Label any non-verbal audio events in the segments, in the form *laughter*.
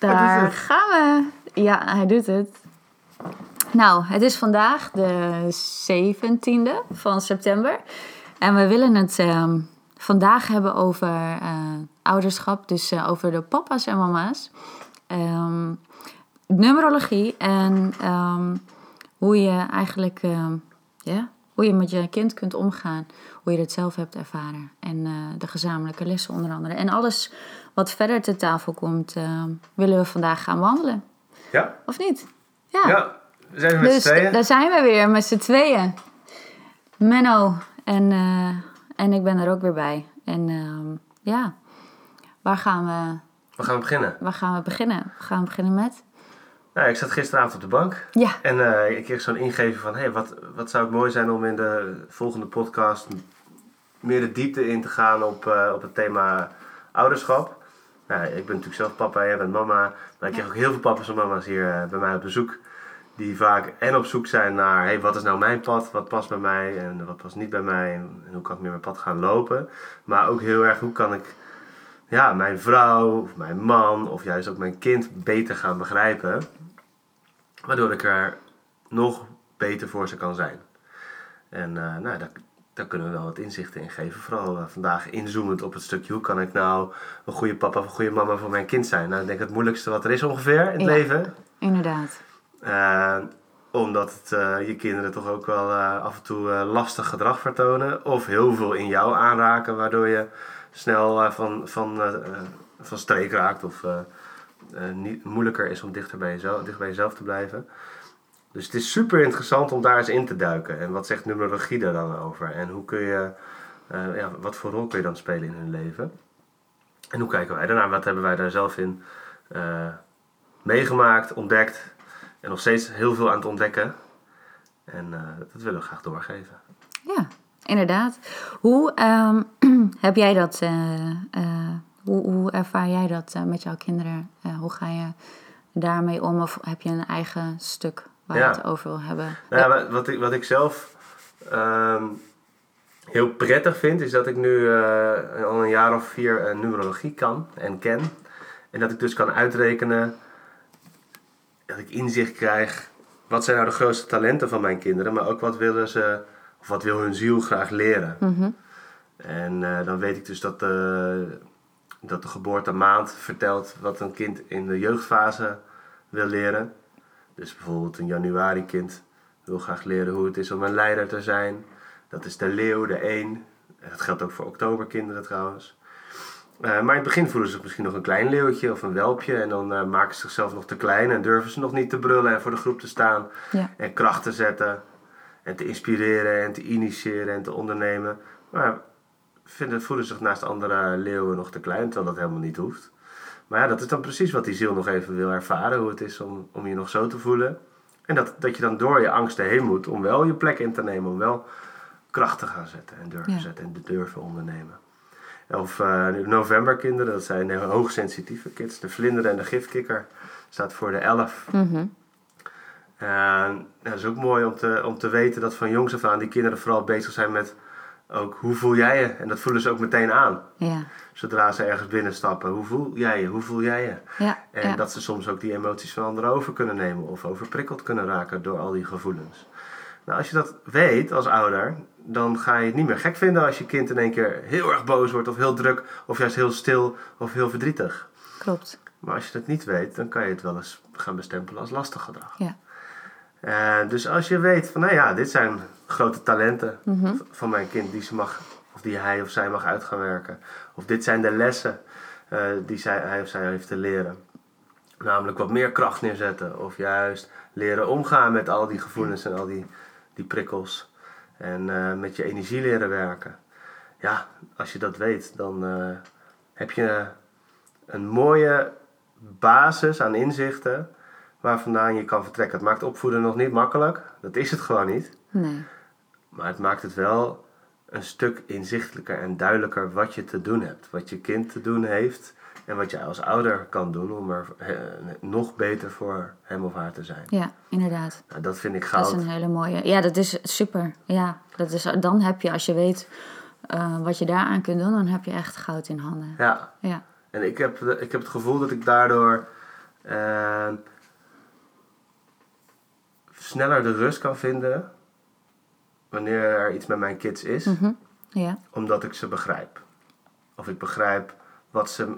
Daar het. gaan we. Ja, hij doet het. Nou, het is vandaag de 17e van september. En we willen het ehm, vandaag hebben over eh, ouderschap. Dus eh, over de papa's en mama's. Ehm, numerologie en ehm, hoe je eigenlijk ja, hoe je met je kind kunt omgaan. Hoe je dat zelf hebt ervaren. En eh, de gezamenlijke lessen onder andere. En alles wat verder te tafel komt, ehm, willen we vandaag gaan wandelen. Ja, Of niet? Ja. ja. we zijn met dus z'n tweeën. daar zijn we weer met z'n tweeën. Menno en, eh, en ik ben er ook weer bij. En ehm, ja, waar gaan, we, We gaan beginnen. waar gaan we beginnen? We gaan beginnen met... Nou, ik zat gisteravond op de bank. Ja, En eh, ik kreeg zo'n ingeving van... Hey, wat, wat zou het mooi zijn om in de volgende podcast... meer de diepte in te gaan op, eh, op het thema ouderschap. Nou, ik ben natuurlijk zelf papa, jij bent mama. Maar ik kreeg ook heel veel papa's en mama's hier eh, bij mij op bezoek. Die vaak en op zoek zijn naar... Hey, wat is nou mijn pad? Wat past bij mij? En wat past niet bij mij? En, hoe kan ik meer mijn pad gaan lopen? Maar ook heel erg, hoe kan ik... Ja, mijn vrouw, of mijn man, of juist ook mijn kind beter gaan begrijpen. Waardoor ik er nog beter voor ze kan zijn. En eh, nou, daar, daar kunnen we wel wat inzichten in geven. Vooral eh, vandaag inzoomend op het stukje hoe kan ik nou een goede papa of een goede mama voor mijn kind zijn. Nou, ik denk het moeilijkste wat er is ongeveer in het Ja. leven. inderdaad. Eh, omdat het, eh, je kinderen toch ook wel af en toe lastig gedrag vertonen. Of heel veel in jou aanraken, waardoor je snel van, van, van streek raakt. Of niet, moeilijker is om dichter bij, jezelf, dicht bij jezelf te blijven. Dus het is super interessant om daar eens in te duiken. En wat zegt numerologie daar dan over? En hoe kun je, eh, ja, wat voor rol kun je dan spelen in hun leven? En hoe kijken wij daarnaar? Wat hebben wij daar zelf in eh, meegemaakt, ontdekt? En nog steeds heel veel aan het ontdekken. En eh, dat willen we graag doorgeven. Ja, inderdaad. Hoe ehm, *clears throat* heb jij dat, hoe, hoe ervaar jij dat met jouw kinderen? Hoe ga je daarmee om? Of heb je een eigen stuk waar je Ja. het over wil hebben? Nou, ja, wat- ik, wat ik zelf ehm, heel prettig vind, is dat ik nu eh, al een jaar of vier eh, numerologie kan en ken. En dat ik dus kan uitrekenen, dat ik inzicht krijg, wat zijn nou de grootste talenten van mijn kinderen, maar ook wat willen ze, of wat wil hun ziel graag leren. Mhm. En eh, dan weet ik dus dat, eh, dat de geboortemaand vertelt wat een kind in de jeugdfase wil leren. Dus bijvoorbeeld een januari kind wil graag leren hoe het is om een leider te zijn. Dat is de leeuw, de één. Dat geldt ook voor oktoberkinderen trouwens. Eh, maar in het begin voelen ze zich misschien nog een klein leeuwtje of een welpje. En dan eh, maken ze zichzelf nog te klein en durven ze nog niet te brullen en voor de groep te staan. Ja. En kracht te zetten. En te inspireren en te initiëren en te ondernemen. Maar vinden, voelen zich naast andere leeuwen nog te klein, terwijl dat helemaal niet hoeft. Maar ja, dat is dan precies wat die ziel nog even wil ervaren. Hoe het is om, om je nog zo te voelen. En dat, dat je dan door je angsten heen moet om wel je plek in te nemen. Om wel kracht te gaan zetten en durven Ja. zetten en te durven ondernemen. Of eh, nu novemberkinderen, dat zijn hoogsensitieve kids. De vlinder en de gifkikker staat voor de elf. Mhm. En ja, dat is ook mooi om te, om te weten dat van jongs af aan die kinderen vooral bezig zijn met ook hoe voel jij je? En dat voelen ze ook meteen aan. Ja, Zodra ze ergens binnenstappen. Hoe voel jij je? Hoe voel jij je? ja, En ja. dat ze soms ook die emoties van anderen over kunnen nemen of overprikkeld kunnen raken door al die gevoelens. Nou, als je dat weet als ouder, dan ga je het niet meer gek vinden als je kind in één keer heel erg boos wordt of heel druk of juist heel stil of heel verdrietig. klopt. Maar als je dat niet weet, dan kan je het wel eens gaan bestempelen als lastig gedrag. Ja. Eh, dus als je weet van, nou ja, dit zijn grote talenten Mhm. van mijn kind die ze mag, of die hij of zij mag uit gaan werken. Of dit zijn de lessen eh, die zij, hij of zij heeft te leren. Namelijk wat meer kracht neerzetten. Of juist leren omgaan met al die gevoelens en al die, die prikkels. En eh, met je energie leren werken. Ja, als je dat weet, dan eh, heb je een mooie basis aan inzichten waar vandaan je kan vertrekken. Het maakt opvoeden nog niet makkelijk. Dat is het gewoon niet. Nee. Maar het maakt het wel een stuk inzichtelijker en duidelijker wat je te doen hebt. Wat je kind te doen heeft en wat je als ouder kan doen om er eh, nog beter voor hem of haar te zijn. Ja, inderdaad. Nou, dat vind ik Dat goud. is een hele mooie. Ja, dat is super. Ja, dat is, dan heb je, als je weet eh, wat je daaraan kunt doen, dan heb je echt goud in handen. Ja, Ja. en ik heb, ik heb het gevoel dat ik daardoor En sneller de rust kan vinden wanneer er iets met mijn kids is, Mhm. Ja, omdat ik ze begrijp. Of ik begrijp wat ze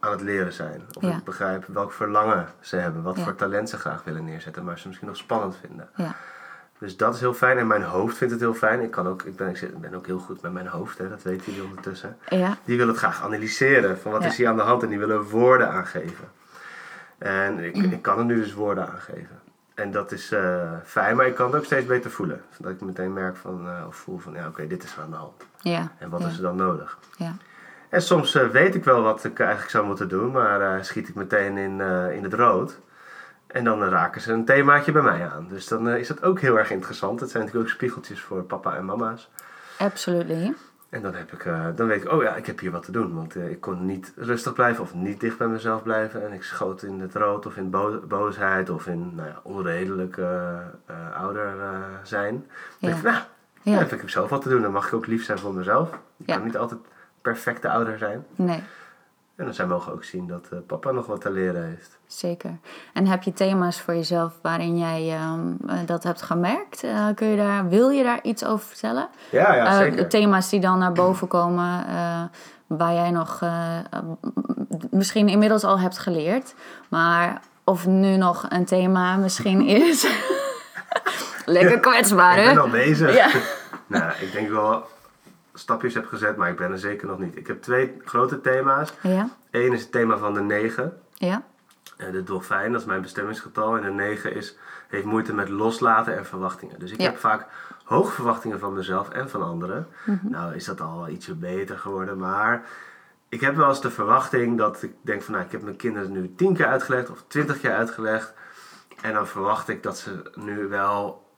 aan het leren zijn. Of Ja. ik begrijp welk verlangen ze hebben, wat Ja. voor talent ze graag willen neerzetten, maar ze misschien nog spannend vinden. ja, Dus dat is heel fijn. En mijn hoofd vindt het heel fijn. Ik, kan ook, ik, ben, ik ben ook heel goed met mijn hoofd, hè, dat weten jullie ondertussen. ja, Die wil het graag analyseren. Van wat is hier aan de hand? En die willen woorden aangeven. En ik, ik kan er nu dus woorden aangeven. En dat is eh, fijn, maar ik kan het ook steeds beter voelen. Dat ik meteen merk van, eh, of voel van, ja oké, dit is er aan de hand. ja. En wat ja, is er dan nodig? Ja, En soms eh, weet ik wel wat ik eigenlijk zou moeten doen, maar schiet ik meteen in, in het rood. En dan raken ze een themaatje bij mij aan. Dus dan is dat ook heel erg interessant. Het zijn natuurlijk ook spiegeltjes voor papa en mama's. absolutely. En dan, heb ik, eh, dan weet ik, oh ja, ik heb hier wat te doen. Want eh, ik kon niet rustig blijven of niet dicht bij mezelf blijven. En ik schoot in het rood of in bo- boosheid of in nou ja, onredelijk eh, ouder zijn. Dan denk ik nou, Ja. ja. dan heb ik zelf wat te doen. Dan mag ik ook lief zijn voor mezelf. Ik Ja. kan niet altijd perfecte ouder zijn. Nee, En dan zij mogen ook zien dat eh, papa nog wat te leren heeft. zeker. En heb je thema's voor jezelf waarin jij ehm, eh, dat hebt gemerkt? Eh, kun je daar, wil je daar iets over vertellen? Ja, ja, zeker. thema's die dan naar boven komen, waar jij nog misschien inmiddels al hebt geleerd, maar of nu nog een thema misschien *laughs* is. *laughs* Lekker kwetsbaar, ik hè? ben al bezig. Ja. *laughs* nou, ik denk wel stapjes heb gezet, maar ik ben er zeker nog niet. Ik heb twee grote thema's. Ja, Eén is het thema van de negen. ja, Eh, De dolfijn, dat is mijn bestemmingsgetal. En de 9 is, heeft moeite met loslaten en verwachtingen. Dus ik Ja. heb vaak hoge verwachtingen van mezelf en van anderen. Mhm. Nou is dat al ietsje beter geworden. Maar ik heb wel eens de verwachting dat ik denk van... Nou, ik heb mijn kinderen nu 10 keer uitgelegd of 20 keer uitgelegd. En dan verwacht ik dat ze nu wel...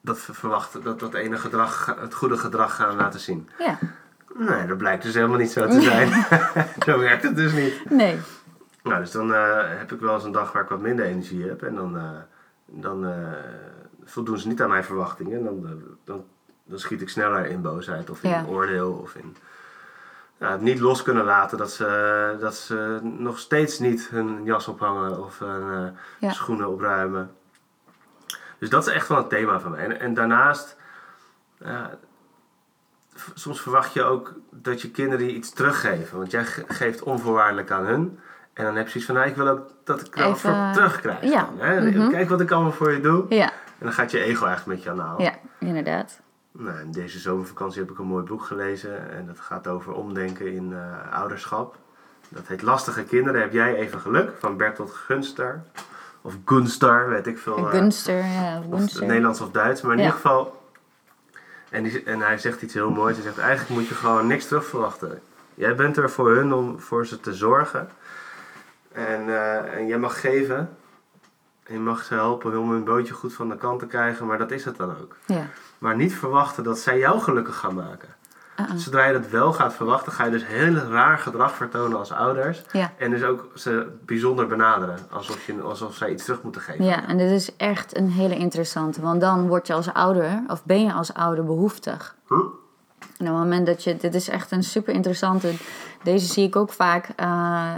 Dat, ver- verwachten, dat, dat ene gedrag, het goede gedrag gaan laten zien. ja. Nee, dat blijkt dus helemaal niet zo te zijn. *laughs* zo werkt het dus niet. Nee. Nou, dus dan eh, heb ik wel eens een dag waar ik wat minder energie heb. En dan, eh, dan eh, voldoen ze niet aan mijn verwachtingen. En dan, dan, dan schiet ik sneller in boosheid of in Ja. oordeel. Of in het niet los kunnen laten dat ze, dat ze nog steeds niet hun jas ophangen of hun Ja. schoenen opruimen. Dus dat is echt wel een thema van mij. En, en daarnaast, v- soms verwacht je ook dat je kinderen je iets teruggeven. Want jij ge- geeft onvoorwaardelijk aan hun. En dan heb je zoiets van, nou, ik wil ook dat ik er voor terugkrijg. ja. dan, hè? Mhm. Kijk wat ik allemaal voor je doe. Ja, En dan gaat je ego echt met je aan de haal. ja, inderdaad. Nou, in deze zomervakantie heb ik een mooi boek gelezen. En dat gaat over omdenken in eh, ouderschap. Dat heet Lastige Kinderen. Heb jij even geluk? Van Bertolt Gunster. Of Gunstar, weet ik veel. eh, Gunster, ja, of Gunster. Nederlands of Duits. Maar in Ja. ieder geval. En, die, en hij zegt iets heel moois. Hij zegt: Eigenlijk moet je gewoon niks terug verwachten. Jij bent er voor hun om voor ze te zorgen. En, eh, en jij mag geven. En je mag ze helpen om hun bootje goed van de kant te krijgen. Maar dat is het dan ook. Ja. Maar niet verwachten dat zij jou gelukkig gaan maken. Uh-uh. Zodra je dat wel gaat verwachten, ga je dus heel raar gedrag vertonen als ouders. Ja. En dus ook ze bijzonder benaderen. Alsof, je, alsof zij iets terug moeten geven. Ja, en dit is echt een hele interessante. Want dan word je als ouder, of ben je als ouder behoeftig. En op het moment dat je, dit is echt een super interessante. Deze zie ik ook vaak. eh,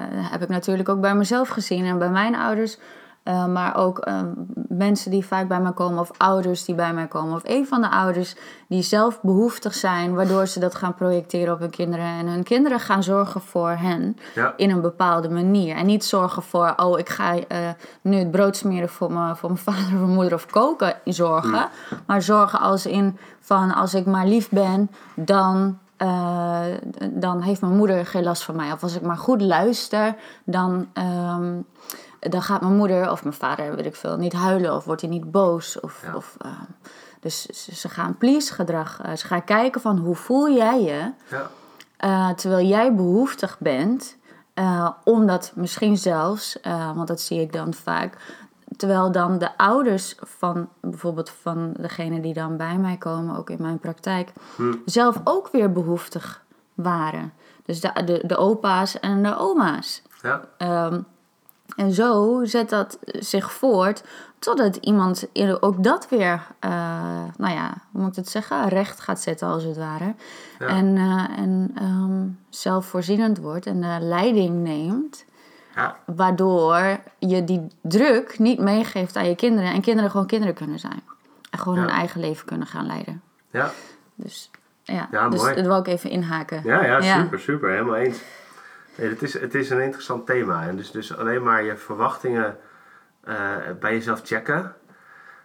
heb ik natuurlijk ook bij mezelf gezien en bij mijn ouders. Eh, maar ook eh, mensen die vaak bij mij komen, of ouders die bij mij komen, of een van de ouders die zelf behoeftig zijn, waardoor ze dat gaan projecteren op hun kinderen. En hun kinderen gaan zorgen voor hen Ja. in een bepaalde manier. En niet zorgen voor, oh, ik ga eh, nu het brood smeren voor mijn, voor mijn *laughs* vader of mijn moeder of koken zorgen. Maar zorgen als in van, als ik maar lief ben, dan, eh, dan heeft mijn moeder geen last van mij. Of als ik maar goed luister, dan, ehm, dan gaat mijn moeder of mijn vader, weet ik veel, niet huilen of wordt hij niet boos. Of, Ja. of, ehm, dus ze gaan please gedrag. eh, ze gaan kijken van, hoe voel jij je? Ja. Uh, terwijl jij behoeftig bent, omdat misschien zelfs, want dat zie ik dan vaak, terwijl dan de ouders van bijvoorbeeld van degene die dan bij mij komen, ook in mijn praktijk, Hm. zelf ook weer behoeftig waren. Dus de, de, de opa's en de oma's. Ja. Um, en zo zet dat zich voort totdat iemand ook dat weer, uh, nou ja, hoe moet ik het zeggen, recht gaat zetten als het ware. Ja. En, uh, en um, zelfvoorzienend wordt en de leiding neemt Ja, Waardoor je die druk niet meegeeft aan je kinderen. En kinderen gewoon kinderen kunnen zijn. En gewoon Ja. hun eigen leven kunnen gaan leiden. ja, Dus ja, Ja, dus mooi. dat wil ik even inhaken. ja, ja, Ja. super, super. Helemaal eens. Nee, het, is, het is een interessant thema. En dus, dus alleen maar je verwachtingen eh, bij jezelf checken.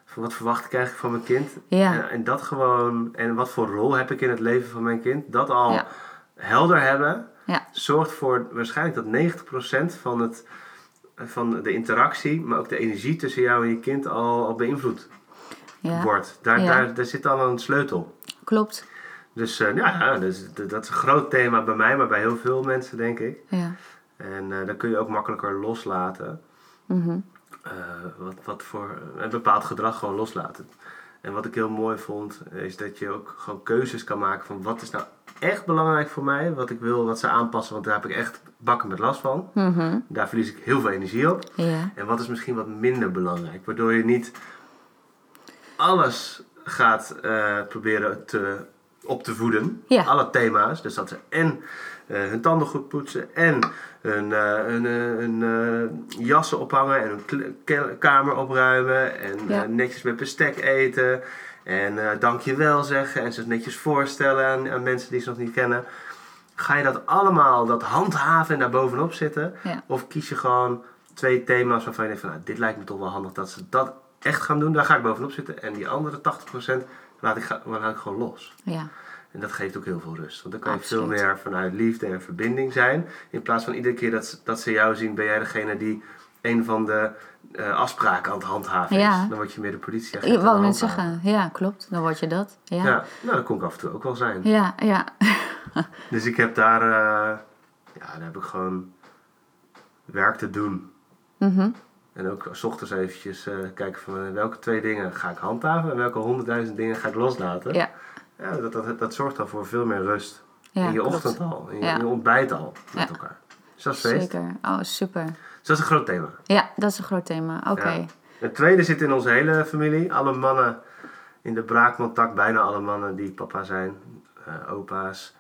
Van wat verwacht ik eigenlijk van mijn kind? Ja. En, en dat gewoon, en wat voor rol heb ik in het leven van mijn kind? Dat al Ja. helder hebben, Ja. zorgt voor waarschijnlijk dat 90% van, het, van de interactie, maar ook de energie tussen jou en je kind al, al beïnvloed wordt. Daar, daar, daar zit al een sleutel. klopt. Dus eh, ja, dus, dat is een groot thema bij mij, maar bij heel veel mensen denk ik. Ja. En eh, dan kun je ook makkelijker loslaten. Mhm. Eh, wat, wat voor een bepaald gedrag gewoon loslaten. En wat ik heel mooi vond, is dat je ook gewoon keuzes kan maken van wat is nou echt belangrijk voor mij, wat ik wil, wat ze aanpassen, want daar heb ik echt bakken met last van. Mhm. Daar verlies ik heel veel energie op. Ja. En wat is misschien wat minder belangrijk, waardoor je niet alles gaat proberen te, op te voeden. Ja. Alle thema's. Dus dat ze en eh, hun tanden goed poetsen en hun, hun, hun eh, jassen ophangen en hun kamer opruimen en Ja. netjes met bestek eten en dankjewel zeggen en ze netjes voorstellen aan, aan mensen die ze nog niet kennen. Ga je dat allemaal, dat handhaven en daar bovenop zitten? Ja. Of kies je gewoon twee thema's waarvan je denkt van, nou, dit lijkt me toch wel handig dat ze dat echt gaan doen. Daar ga ik bovenop zitten. En die andere 80% laat ik, ga, laat ik gewoon los. Ja. En dat geeft ook heel veel rust. Want dan kan je veel meer vanuit liefde en verbinding zijn. In plaats van iedere keer dat, ze- dat ze jou zien, ben jij degene die een van de eh, afspraken aan het handhaven Ja. is. Dan word je meer de politie. Ik wou net zeggen, ja, klopt. Dan word je dat. Ja. Ja, nou dat kon ik af en toe ook wel zijn. Ja, ja. *laughs* Dus ik heb daar, eh, ja, daar heb ik gewoon werk te doen. Mhm. En ook s ochtends eventjes eh, kijken van eh, welke twee dingen ga ik handhaven en welke honderdduizend dingen ga ik loslaten. Ja. Ja, dat, dat, dat zorgt dan voor veel meer rust. Ja, in je klopt. ochtend al, in je, Ja. in je ontbijt al met Ja. elkaar. Dus dat is feest. Zeker. Oh, super. Dus dat is een groot thema. Ja, dat is een groot thema. Oké. Het tweede zit in onze hele familie. Alle mannen in de braakmantak, bijna alle mannen die papa zijn, eh, opa's,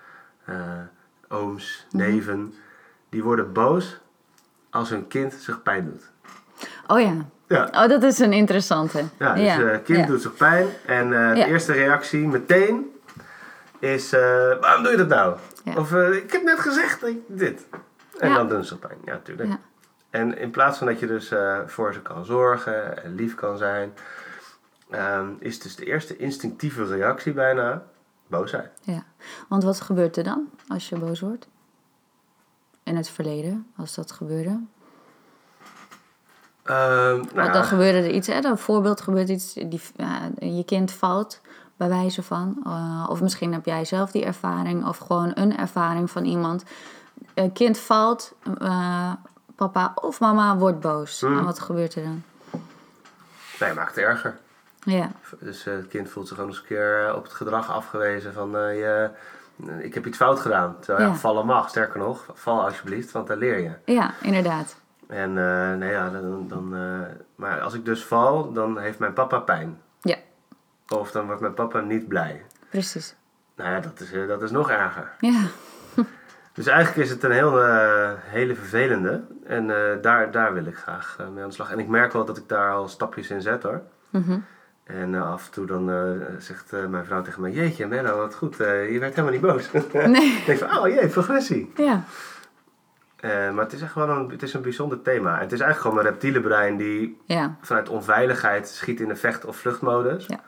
ooms, Mhm. neven, die worden boos als hun kind zich pijn doet. Oh ja. Ja. Oh, dat is een interessante. Ja, dus ja. kind ja. doet zich pijn en eh, de eerste reactie meteen is, eh, waarom doe je dat nou? Of ik heb net gezegd dit. En dan doen ze zich pijn, ja natuurlijk. En in plaats van dat je dus voor ze kan zorgen en lief kan zijn, ehm, is dus de eerste instinctieve reactie bijna boosheid. Ja. Want wat gebeurt er dan als je boos wordt? In het verleden, als dat gebeurde. Ehm, nou Want dan gebeurde er iets, hè? Een voorbeeld gebeurt iets, die, ja, je kind valt bij wijze van. eh, of misschien heb jij zelf die ervaring, of gewoon een ervaring van iemand. Een kind valt, eh, papa of mama wordt boos. Hmm. En wat gebeurt er dan? nee, maakt het erger. Ja, Dus eh, het kind voelt zich gewoon eens een keer op het gedrag afgewezen van je, ik heb iets fout gedaan. Terwijl ja. Ja. vallen mag, sterker nog, val alsjeblieft, want daar leer je. ja inderdaad. En eh, nee, ja, dan, dan, eh, maar als ik dus val, dan heeft mijn papa pijn. Ja, Of dan wordt mijn papa niet blij. precies. Nou ja, dat is, eh, dat is nog erger. Ja, *laughs* Dus eigenlijk is het een heel, hele vervelende. En daar, daar wil ik graag mee aan de slag. En ik merk wel dat ik daar al stapjes in zet hoor. Mhm. En af en toe dan zegt mijn vrouw tegen mij... Jeetje, Menno, wat goed. je werd helemaal niet boos. *laughs* nee. ik denk van, oh jee, progressie. Ja, Eh, maar het is echt wel een, het is een bijzonder thema. En het is eigenlijk gewoon een reptiele brein die ja, vanuit onveiligheid schiet in de vecht- of vluchtmodus. Ja.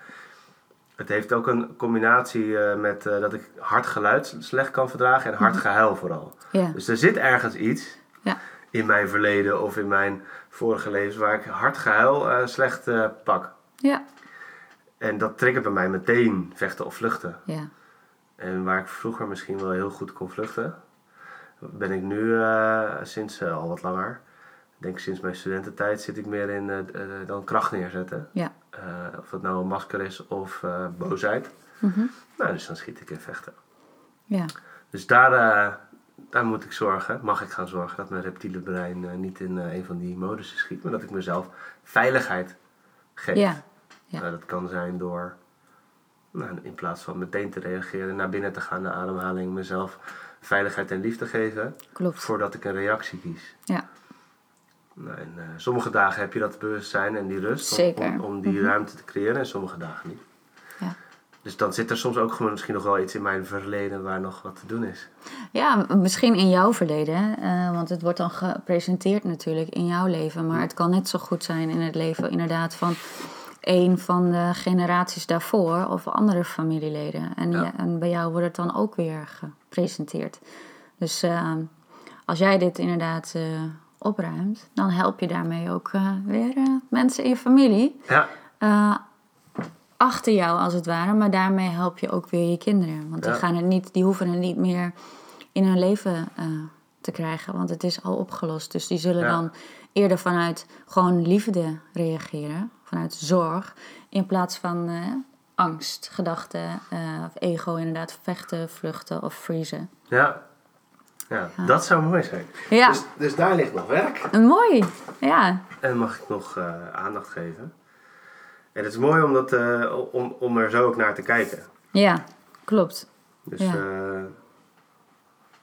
Het heeft ook een combinatie eh, met eh, dat ik hard geluid slecht kan verdragen en hard gehuil vooral. ja, Dus er zit ergens iets ja, in mijn verleden of in mijn vorige levens waar ik hard gehuil eh, slecht pak. ja, En dat triggert bij mij meteen vechten of vluchten. ja. En waar ik vroeger misschien wel heel goed kon vluchten, ben ik nu eh, sinds eh, al wat langer. Ik denk sinds mijn studententijd zit ik meer in eh, dan kracht neerzetten. Ja. Of het nou een masker is of boosheid. Mhm. Nou, dus dan schiet ik in vechten. ja. Dus daar, daar moet ik zorgen, mag ik gaan zorgen dat mijn reptiele brein niet in een van die modussen schiet, maar dat ik mezelf veiligheid geef. Ja, ja. Nou, dat kan zijn door nou, in plaats van meteen te reageren, naar binnen te gaan, naar ademhaling, mezelf veiligheid en liefde geven, klopt. voordat ik een reactie kies. Ja, Nou, en, eh, sommige dagen heb je dat bewustzijn en die rust om- Zeker. Om, om die Mhm. ruimte te creëren en sommige dagen niet. Ja. Dus dan zit er soms ook gewoon misschien nog wel iets in mijn verleden waar nog wat te doen is. Ja, misschien in jouw verleden, eh, want het wordt dan gepresenteerd natuurlijk in jouw leven. Maar het kan net zo goed zijn in het leven inderdaad van een van de generaties daarvoor of andere familieleden. En, Ja. ja, en bij jou wordt het dan ook weer gepresenteerd. Dus eh, als jij dit inderdaad eh, opruimt, dan help je daarmee ook eh, weer eh, mensen in je familie Ja, achter jou als het ware, maar daarmee help je ook weer je kinderen. Want die, gaan het niet, die hoeven het niet meer in hun leven te krijgen, want het is al opgelost. Dus die zullen Ja. dan eerder vanuit gewoon liefde reageren, vanuit zorg, in plaats van angst, gedachten eh, of ego inderdaad, vechten, vluchten of vriezen. ja. Ja, dat zou mooi zijn. Ja, Dus, dus daar ligt nog werk. mooi. Ja, En mag ik nog eh, aandacht geven. En het is mooi om, dat, eh, om, om er zo ook naar te kijken. ja, klopt. Dus Ja. eh,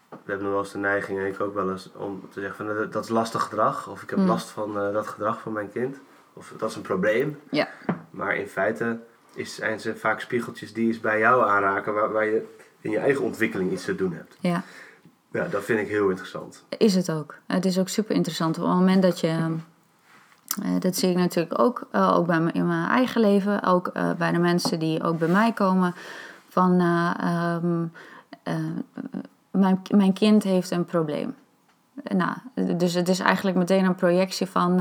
we hebben nog wel eens de neiging, en ik ook wel eens, om te zeggen van dat is lastig gedrag. Of ik heb Mm. last van eh, dat gedrag van mijn kind. Of dat is een probleem. Ja. Maar in feite is, zijn ze vaak spiegeltjes die eens bij jou aanraken waar, waar je in je eigen ontwikkeling iets te doen hebt. Ja. Ja, dat vind ik heel interessant. Is het ook. Het is ook super interessant. Op het moment dat je. eh, dat zie ik natuurlijk ook, eh, ook bij me, in mijn eigen leven. Ook eh, bij de mensen die ook bij mij komen. Van eh, ehm, eh, mijn, mijn kind heeft een probleem. Nou, dus het is eigenlijk meteen een projectie van,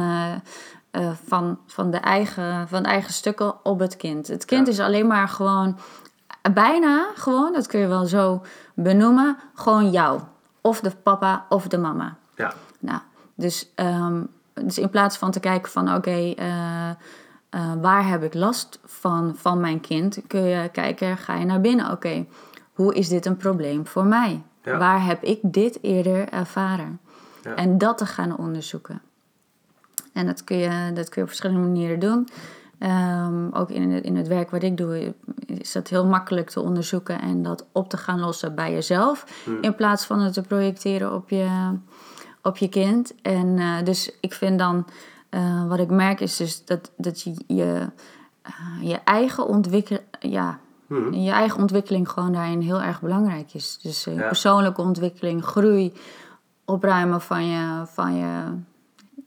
eh, van, van, de eigen, van de eigen stukken op het kind. Het kind Ja. is alleen maar gewoon, bijna gewoon, dat kun je wel zo benoemen, gewoon jou. Of de papa of de mama. Ja, Nou, dus, ehm, dus in plaats van te kijken van oké, eh, eh, waar heb ik last van van mijn kind, kun je kijken, ga je naar binnen. Oké, hoe is dit een probleem voor mij? Ja. Waar heb ik dit eerder ervaren? Ja. En dat te gaan onderzoeken. En dat kun je, dat kun je op verschillende manieren doen. Ehm, ook in het, in het werk wat ik doe, is dat heel makkelijk te onderzoeken en dat op te gaan lossen bij jezelf. Hmm. In plaats van het te projecteren op je, op je kind. En eh, dus ik vind dan, eh, wat ik merk is dus dat, dat je je, eh, je eigen ontwikkeling, ja, Hm. je eigen ontwikkeling gewoon daarin heel erg belangrijk is. Dus je Ja. persoonlijke ontwikkeling, groei, opruimen van je, van je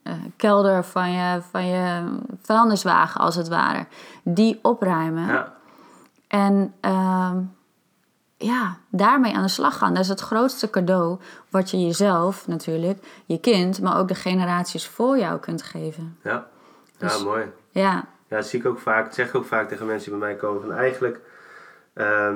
eh, kelder, van je, van je vuilniswagen als het ware. Die opruimen. ja, En ehm, ja, daarmee aan de slag gaan. Dat is het grootste cadeau wat je jezelf natuurlijk, je kind, maar ook de generaties voor jou kunt geven. ja. ja Dus- mooi. Ja, Ja, dat zie ik ook vaak. Dat zeg ik ook vaak tegen mensen die bij mij komen. Van eigenlijk ehm,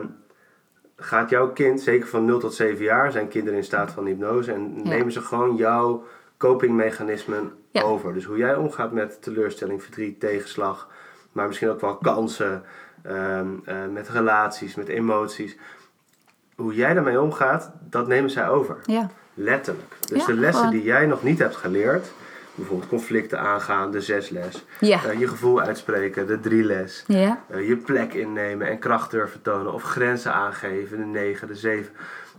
gaat jouw kind, zeker van 0 tot 7 jaar, zijn kinderen in staat van hypnose. En Ja. nemen ze gewoon jouw copingmechanismen Ja. over. Dus hoe jij omgaat met teleurstelling, verdriet, tegenslag. Maar misschien ook wel kansen. ehm, eh, met relaties, met emoties. Hoe jij daarmee omgaat, dat nemen zij over. ja, Letterlijk. Dus Ja, de lessen gewoon. die jij nog niet hebt geleerd. Bijvoorbeeld conflicten aangaan, de zesles. ja, Eh, je gevoel uitspreken, de drie les. ja, Eh, je plek innemen en kracht durven tonen. Of grenzen aangeven, de negen, de zeven.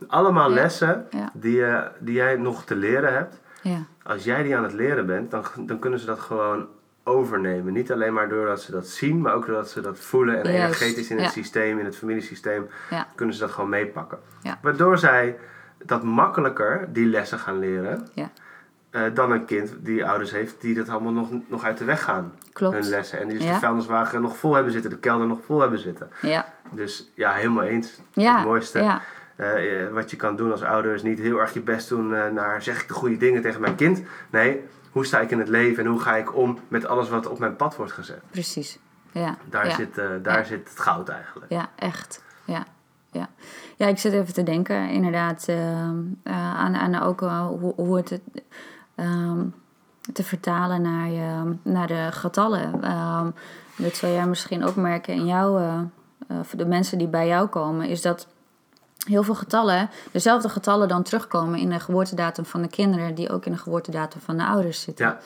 Allemaal lessen die, je die jij nog te leren hebt. Ja, Als jij die aan het leren bent, dan, dan kunnen ze dat gewoon overnemen. Niet alleen maar doordat ze dat zien, maar ook doordat ze dat voelen. En Juist, energetisch in het systeem, in het familiesysteem, ja, kunnen ze dat gewoon meepakken. Ja. Waardoor zij dat makkelijker, die lessen gaan leren. Ja. eh, dan een kind die ouders heeft die dat allemaal nog, nog uit de weg gaan. Hun klopt. lessen. En die dus de vuilniswagen nog vol hebben zitten, de kelder nog vol hebben zitten. Ja, Dus ja, helemaal eens. ja, Het mooiste eh, eh, wat je kan doen als ouder is niet heel erg je best doen eh, naar zeg ik de goede dingen tegen mijn kind. Nee, hoe sta ik in het leven en hoe ga ik om met alles wat op mijn pad wordt gezet. precies. Ja, Daar, ja. zit, daar Ja. zit het goud eigenlijk. Ja, echt. Ja, ja. ja ik zit even te denken, inderdaad, ehm, eh, aan, aan ook hoe, hoe het ehm, te vertalen naar, je, naar de getallen. Ehm, dat zou jij misschien ook merken in jouw, eh, voor de mensen die bij jou komen, is dat heel veel getallen, dezelfde getallen dan terugkomen in de geboortedatum van de kinderen, die ook in de geboortedatum van de ouders zitten. Ja.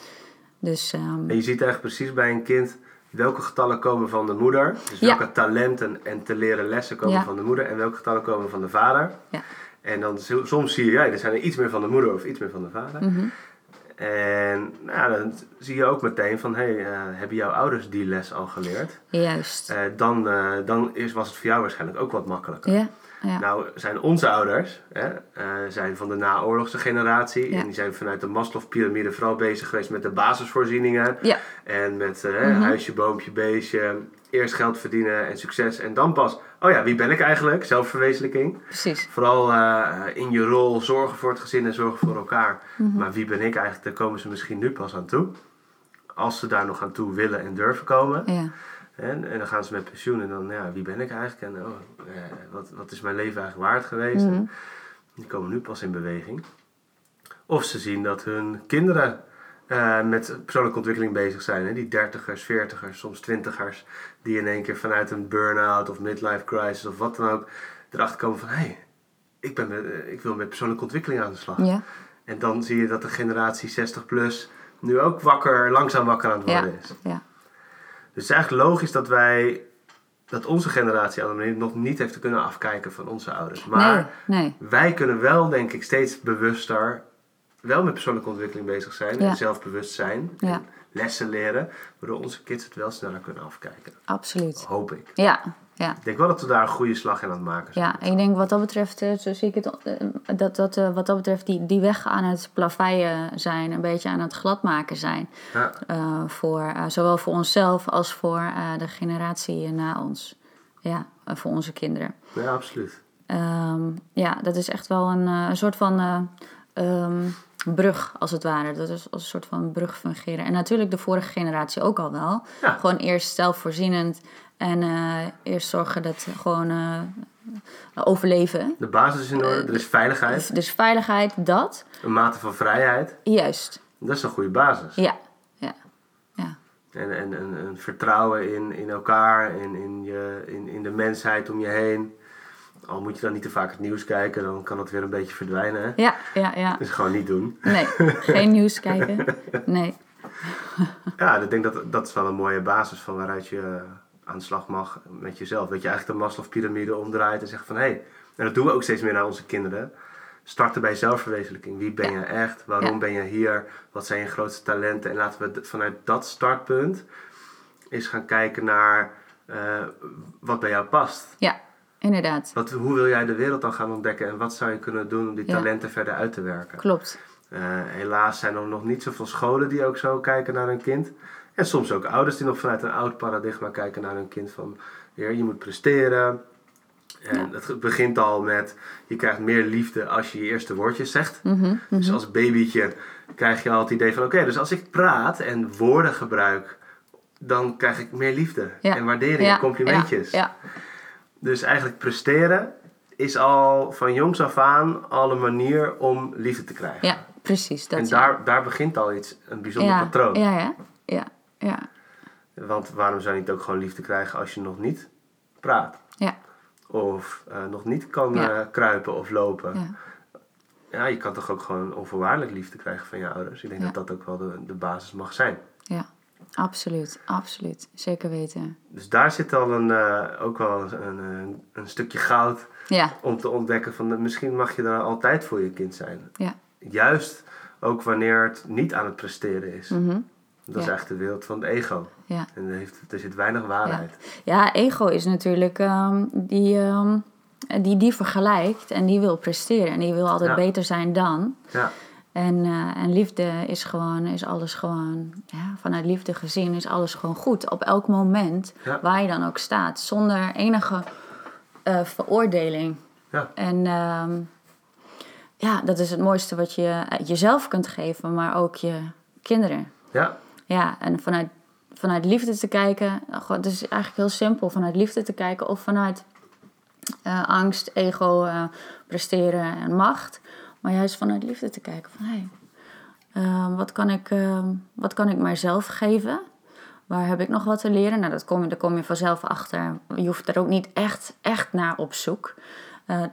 Dus ehm, En je ziet eigenlijk precies bij een kind welke getallen komen van de moeder. Dus Ja. welke talenten en te leren lessen komen Ja. van de moeder en welke getallen komen van de vader. Ja. En dan soms zie je, ja, er zijn er iets meer van de moeder of iets meer van de vader. mhm, En nou, dan zie je ook meteen van, hey, eh, hebben jouw ouders die les al geleerd? Juist. Eh, dan eh, dan is, was het voor jou waarschijnlijk ook wat makkelijker. Ja, ja. Nou zijn onze ouders hè, eh, zijn van de naoorlogse generatie. Ja. En die zijn vanuit de Maslow-pyramide vooral bezig geweest met de basisvoorzieningen. Ja. En met eh, Mhm. huisje, boompje, beestje. Eerst geld verdienen en succes. En dan pas, oh ja, wie ben ik eigenlijk? Zelfverwezenlijking. precies. Vooral eh, in je rol zorgen voor het gezin en zorgen voor elkaar. Mhm. Maar wie ben ik eigenlijk? Daar komen ze misschien nu pas aan toe. Als ze daar nog aan toe willen en durven komen. Ja, En, en dan gaan ze met pensioen en dan, ja, wie ben ik eigenlijk? En oh, eh, wat, wat is mijn leven eigenlijk waard geweest? Mhm. Die komen nu pas in beweging. Of ze zien dat hun kinderen eh, met persoonlijke ontwikkeling bezig zijn. Hè? Die dertigers, veertigers, soms twintigers. Die in één keer vanuit een burn-out of midlife crisis of wat dan ook erachter komen van... Hé, hey, ik, ben met- eh, ik wil met persoonlijke ontwikkeling aan de slag. ja, En dan zie je dat de generatie 60 plus nu ook wakker, langzaam wakker aan het ja, worden is. ja. Dus het is eigenlijk logisch dat wij, dat onze generatie aan de manier nog niet heeft kunnen afkijken van onze ouders. Maar nee, nee. wij kunnen wel, denk ik, steeds bewuster wel met persoonlijke ontwikkeling bezig zijn Ja. en zelfbewust zijn. Ja. En lessen leren, waardoor onze kids het wel sneller kunnen afkijken. Absoluut. Hoop ik. Ja, ja. Ik denk wel dat we daar een goede slag in aan het maken zijn. Ja, ik denk wat dat betreft, eh, zo zie ik het, eh, dat, dat eh, wat dat betreft die, die weg aan het plaveien zijn, een beetje aan het gladmaken zijn. Ja. voor, zowel voor onszelf als voor de generatie na ons. Ja, voor onze kinderen. Ja, absoluut. Ehm, ja, dat is echt wel een, een soort van eh, ehm, brug, als het ware. Dat is als een soort van brug fungeren. En natuurlijk de vorige generatie ook al wel. Ja. Gewoon eerst zelfvoorzienend en eh, eerst zorgen dat gewoon eh, overleven. De basis is in orde, er is veiligheid, Dus veiligheid, dat. een mate van vrijheid. Juist. Dat is een goede basis. Ja, ja, ja. En, en, en, en vertrouwen in, in elkaar en in, je, in, in de mensheid om je heen. Al moet je dan niet te vaak het nieuws kijken, dan kan het weer een beetje verdwijnen. Hè? Ja, ja, ja. Dus gewoon niet doen. Nee, geen *laughs* nieuws kijken. Nee. Ja, ik denk dat dat is wel een mooie basis van waaruit je aan de slag mag met jezelf. Dat je eigenlijk de Maslow-pyramide omdraait en zegt van hé, hey, en dat doen we ook steeds meer naar onze kinderen. Starten bij zelfverwezenlijking. Wie ben Ja. je echt? Waarom Ja. ben je hier? Wat zijn je grootste talenten? En laten we vanuit dat startpunt eens gaan kijken naar eh, wat bij jou past. Ja, inderdaad. Wat, hoe wil jij de wereld dan gaan ontdekken en wat zou je kunnen doen om die Ja. talenten verder uit te werken? Klopt. Eh, helaas zijn er nog niet zoveel scholen die ook zo kijken naar hun kind. En soms ook ouders die nog vanuit een oud paradigma kijken naar hun kind van... Heer, je moet presteren. En het begint al met, je krijgt meer liefde als je je eerste woordjes zegt. Mhm, Dus als babytje krijg je al het idee van... Oké, dus als ik praat en woorden gebruik, dan krijg ik meer liefde. Ja. En waardering Ja, en complimentjes. Ja, Dus eigenlijk presteren is al van jongs af aan al een manier om liefde te krijgen. ja, ja precies. Dat en ja. daar, daar begint al iets, een bijzonder ja, patroon. Ja, ja, ja, ja, Want waarom zou je niet ook gewoon liefde krijgen als je nog niet praat? ja, Of eh, nog niet kan Ja. eh, kruipen of lopen? ja. Ja, je kan toch ook gewoon onvoorwaardelijk liefde krijgen van je ouders? Ik denk Ja. dat dat ook wel de, de basis mag zijn. ja. Absoluut, absoluut. Zeker weten. Dus daar zit al een, eh, ook wel een, een, een stukje goud Ja, om te ontdekken van misschien mag je daar altijd voor je kind zijn. ja. Juist ook wanneer het niet aan het presteren is. mhm, Dat is Ja. echt de wereld van het ego. ja. En er, heeft, er zit weinig waarheid. Ja, ego is natuurlijk ehm, die, ehm, die die vergelijkt en die wil presteren en die wil altijd Ja. beter zijn dan. Ja. En, eh, en liefde is gewoon, is alles gewoon, ja, vanuit liefde gezien is alles gewoon goed. Op elk moment, Ja. waar je dan ook staat, zonder enige eh, veroordeling. Ja. En ehm, ja, dat is het mooiste wat je eh, jezelf kunt geven, maar ook je kinderen. ja. Ja, en vanuit, vanuit liefde te kijken, het is eigenlijk heel simpel, vanuit liefde te kijken of vanuit eh, angst, ego, eh, presteren en macht. Maar juist vanuit liefde te kijken van, hé, eh, wat, kan ik, wat kan ik mijzelf geven? Waar heb ik nog wat te leren? Nou, dat kom je, daar kom je vanzelf achter. Je hoeft er ook niet echt, echt naar op zoek.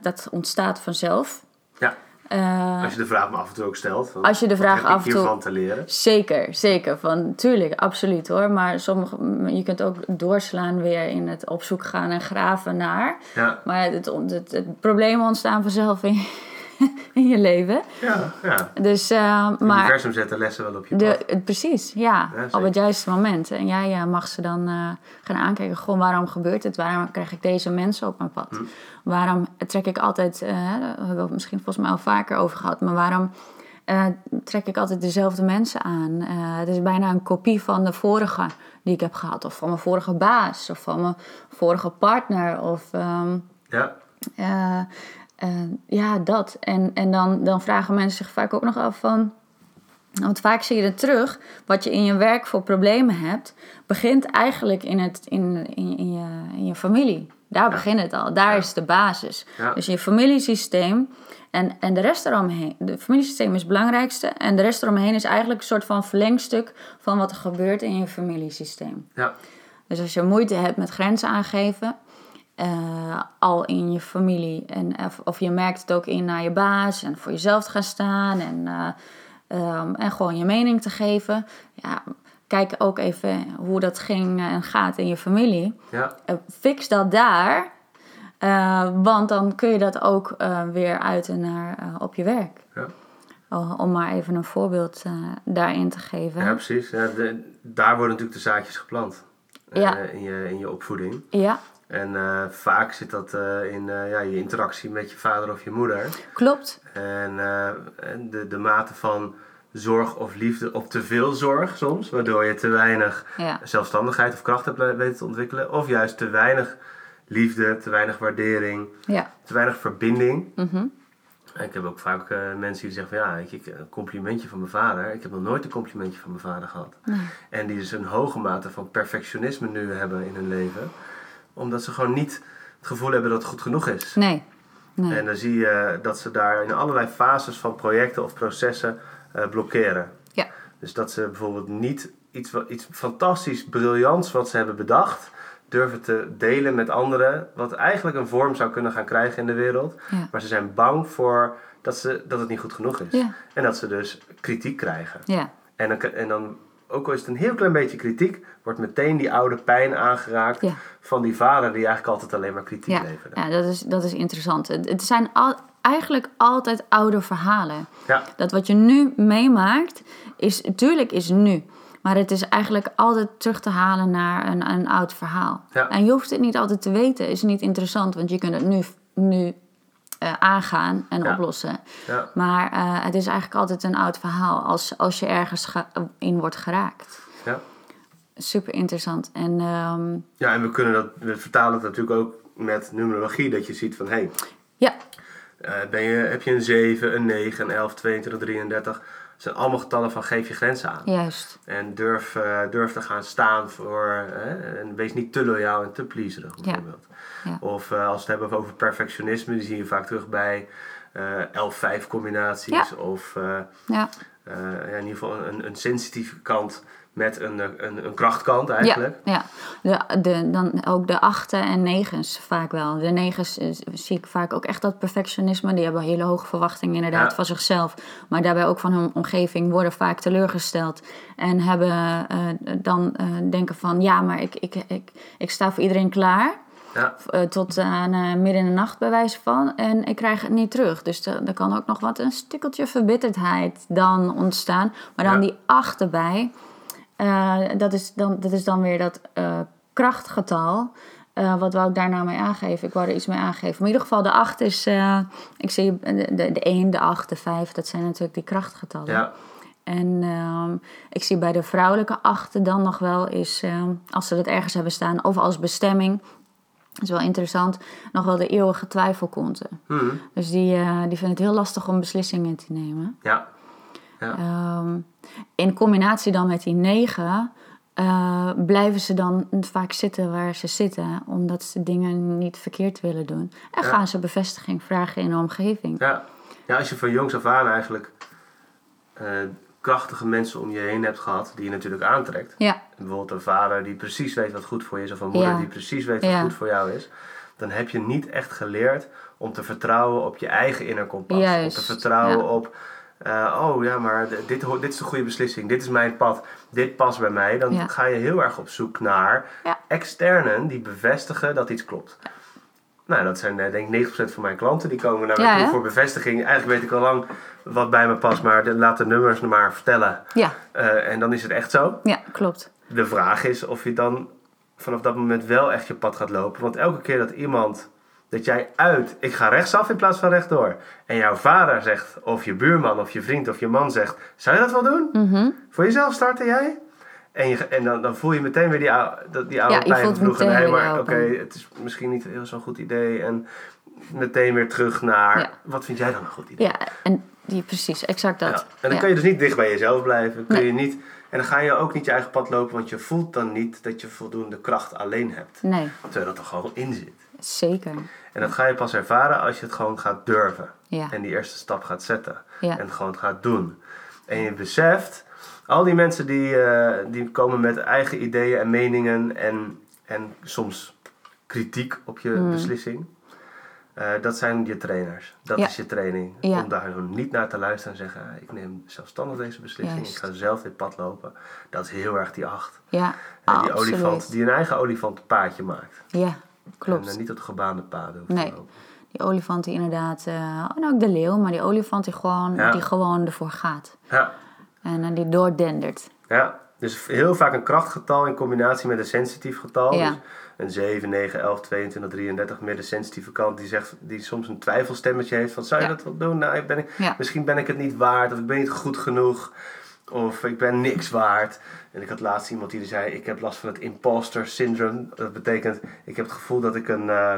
Dat ontstaat vanzelf. ja. Eh, Als je de vraag me af en toe ook stelt. van, Als je de vraag af en toe- te leren? Zeker, zeker. Van, tuurlijk, absoluut hoor. Maar sommige, je kunt ook doorslaan weer in het op zoek gaan en graven naar. Ja. Maar het, het, het, het problemen ontstaan vanzelf in, *laughs* in je leven. Ja, ja. Dus, uh, Het maar universum zet de lessen wel op je de, pad. precies, ja, Ja, op het juiste moment. En jij eh, mag ze dan eh, gaan aankijken. Gewoon, waarom gebeurt het? Waarom krijg ik deze mensen op mijn pad? Hm. Waarom trek ik altijd, eh, daar hebben we het misschien volgens mij al vaker over gehad, maar waarom eh, trek ik altijd dezelfde mensen aan? Eh, het is bijna een kopie van de vorige die ik heb gehad, of van mijn vorige baas, of van mijn vorige partner, of ehm, Ja, eh, eh, ja, dat. En, en dan, dan vragen mensen zich vaak ook nog af van. Want vaak zie je het terug, wat je in je werk voor problemen hebt, begint eigenlijk in, het, in, in, in, je, in je familie. Daar begint het al, daar Ja. is de basis. Ja. Dus je familiesysteem en, en de rest eromheen. Het familiesysteem is het belangrijkste en de rest eromheen is eigenlijk een soort van verlengstuk van wat er gebeurt in je familiesysteem. ja, Dus als je moeite hebt met grenzen aangeven, eh, al in je familie, en, of, of je merkt het ook in naar je baas en voor jezelf te gaan staan en, eh, ehm, en gewoon je mening te geven. Ja, kijk ook even hoe dat ging en gaat in je familie. ja, Eh, fix dat daar, eh, want dan kun je dat ook eh, weer uiten naar, eh, op je werk. ja. Oh, om maar even een voorbeeld eh, daarin te geven. Ja, precies. Ja, de- daar worden natuurlijk de zaadjes geplant. eh, Ja. in, je, in je opvoeding. ja En eh, vaak zit dat eh, in eh, ja, je interactie met je vader of je moeder. klopt. En de, de mate van zorg of liefde, of te veel zorg soms, waardoor je te weinig Ja. zelfstandigheid of kracht hebt weten te ontwikkelen. Of juist te weinig liefde, te weinig waardering, Ja. te weinig verbinding. Mhm. Ik heb ook vaak mensen die zeggen van ja, ik- een complimentje van mijn vader. Ik heb nog nooit een complimentje van mijn vader gehad. Nee. En die dus een hoge mate van perfectionisme nu hebben in hun leven. Omdat ze gewoon niet het gevoel hebben dat het goed genoeg is. Nee. nee. En dan zie je dat ze daar in allerlei fases van projecten of processen eh, blokkeren. Ja. Dus dat ze bijvoorbeeld niet iets, iets fantastisch, briljants wat ze hebben bedacht, durven te delen met anderen, wat eigenlijk een vorm zou kunnen gaan krijgen in de wereld. Ja. Maar ze zijn bang voor dat, ze, dat het niet goed genoeg is. Ja. En dat ze dus kritiek krijgen. Ja. En dan, en dan, ook al is het een heel klein beetje kritiek, wordt meteen die oude pijn aangeraakt Ja. van die vader die eigenlijk altijd alleen maar kritiek Ja, leverde. ja dat, is, dat is interessant. Het, het zijn al, eigenlijk altijd oude verhalen. Ja. Dat wat je nu meemaakt, is natuurlijk is nu. Maar het is eigenlijk altijd terug te halen naar een, een oud verhaal. Ja. En je hoeft het niet altijd te weten. Is niet interessant, want je kunt het nu, nu eh, aangaan en Ja. oplossen. Ja. Maar eh, het is eigenlijk altijd een oud verhaal als, als je ergens in wordt geraakt. Ja. Super interessant. En ehm, Ja, en we kunnen dat, we vertalen het natuurlijk ook met numerologie, dat je ziet van, hé, hey, ja, eh, ben je, heb je een 7, een 9, een 11, 22, 33. Dat zijn allemaal getallen van geef je grenzen aan. juist. En durf, durf te gaan staan voor, en wees niet te loyaal en te pleaserig bijvoorbeeld. Ja. Of eh, als we het hebben over perfectionisme, die zie je vaak terug bij eh 11-5 combinaties. Ja. Of eh, Ja, ja, in ieder geval een, een sensitieve kant met een, een, een krachtkant eigenlijk. Ja, ja. De, de, dan ook de achten en negens vaak wel. De negens zie ik vaak ook echt dat perfectionisme. Die hebben hele hoge verwachtingen inderdaad Ja. van zichzelf. Maar daarbij ook van hun omgeving worden vaak teleurgesteld. En hebben dan denken van ja, maar ik, ik, ik, ik sta voor iedereen klaar. Ja. eh, tot aan eh, midden in de nacht bij wijze van. En ik krijg het niet terug. Dus er kan ook nog wat een stikkeltje verbitterdheid dan ontstaan. Maar dan Ja. die acht erbij. eh, dat, is dan, dat is dan weer dat krachtgetal. Wat wou ik daar nou mee aangeven? Ik wou er iets mee aangeven. Maar in ieder geval, de 8 is. ik zie de, de, de 1, de 8, de 5. Dat zijn natuurlijk die krachtgetallen. Ja. En ehm, ik zie bij de vrouwelijke achten dan nog wel is, ehm, als ze dat ergens hebben staan, of als bestemming, dat is wel interessant, nog wel de eeuwige twijfelkonten. Mhm. Dus die, eh, die vinden het heel lastig om beslissingen te nemen. Ja. Ja. Ehm, in combinatie dan met die negen, eh, blijven ze dan vaak zitten waar ze zitten, omdat ze dingen niet verkeerd willen doen. En Ja. gaan ze bevestiging vragen in de omgeving. Ja. ja, als je van jongs af aan eigenlijk eh, krachtige mensen om je heen hebt gehad, die je natuurlijk aantrekt. Ja, Bijvoorbeeld een vader die precies weet wat goed voor je is, of een moeder Ja. die precies weet wat Ja. goed voor jou is. Dan heb je niet echt geleerd om te vertrouwen op je eigen inner kompas. Juist, Om te vertrouwen op, eh, oh ja, maar dit, dit is de goede beslissing, dit is mijn pad, dit past bij mij. Dan ga je heel erg op zoek naar externen die bevestigen dat iets klopt. Nou, dat zijn eh, denk ik 90% van mijn klanten. Die komen naar me toe voor bevestiging. Eigenlijk weet ik al lang wat bij me past, maar de, laat de nummers me maar vertellen. Ja, Eh, en dan is het echt zo. ja, klopt. De vraag is of je dan vanaf dat moment wel echt je pad gaat lopen. Want elke keer dat iemand, dat jij uit, ik ga rechtsaf in plaats van rechtdoor. En jouw vader zegt, of je buurman, of je vriend, of je man zegt, zou je dat wel doen? Mhm. Voor jezelf starten jij? En, je, en dan, dan voel je meteen weer die, ou- dat- die oude Ja, je pijn voelt van vroeger. Nee, maar oké, oude het is misschien niet heel zo'n goed idee. En meteen weer terug naar, Ja. wat vind jij dan een goed idee? Ja, en die, precies, exact dat. Ja. En dan kun je dus niet dicht bij jezelf blijven. Kun Nee. je niet, en dan ga je ook niet je eigen pad lopen, want je voelt dan niet dat je voldoende kracht alleen hebt. Nee, Terwijl dat er gewoon in zit. zeker. En dat ga je pas ervaren als je het gewoon gaat durven. Ja, En die eerste stap gaat zetten. ja, En het gewoon gaat doen. En je beseft, al die mensen die, eh, die komen met eigen ideeën en meningen en, en soms kritiek op je Mm. beslissing. Eh, dat zijn je trainers. Dat Ja. is je training. Ja. Om daar niet naar te luisteren en zeggen, "Ah, ik neem zelfstandig deze beslissing. Juist. Ik ga zelf dit pad lopen. Dat is heel erg die acht. ja, En die absoluut. olifant die een eigen olifantenpaadje maakt. Ja, En klopt. eh, niet op de gebaande paden hoeft Nee. te lopen. Die olifant die inderdaad, eh, en ook de leeuw, maar die olifant die gewoon, Ja. die gewoon ervoor gaat. Ja. En eh, die doordendert. Ja, dus heel vaak een krachtgetal in combinatie met een sensitief getal. Ja. Dus een 7, 9, 11, 22, 33, meer de sensitieve kant die, zegt, die soms een twijfelstemmetje heeft van zou je Ja. dat wel doen? Nou, ik ben, ik- Ja. misschien ben ik het niet waard of ik ben niet goed genoeg of ik ben niks waard. En ik had laatst iemand die zei ik heb last van het imposter syndrome. Dat betekent ik heb het gevoel dat ik een, eh,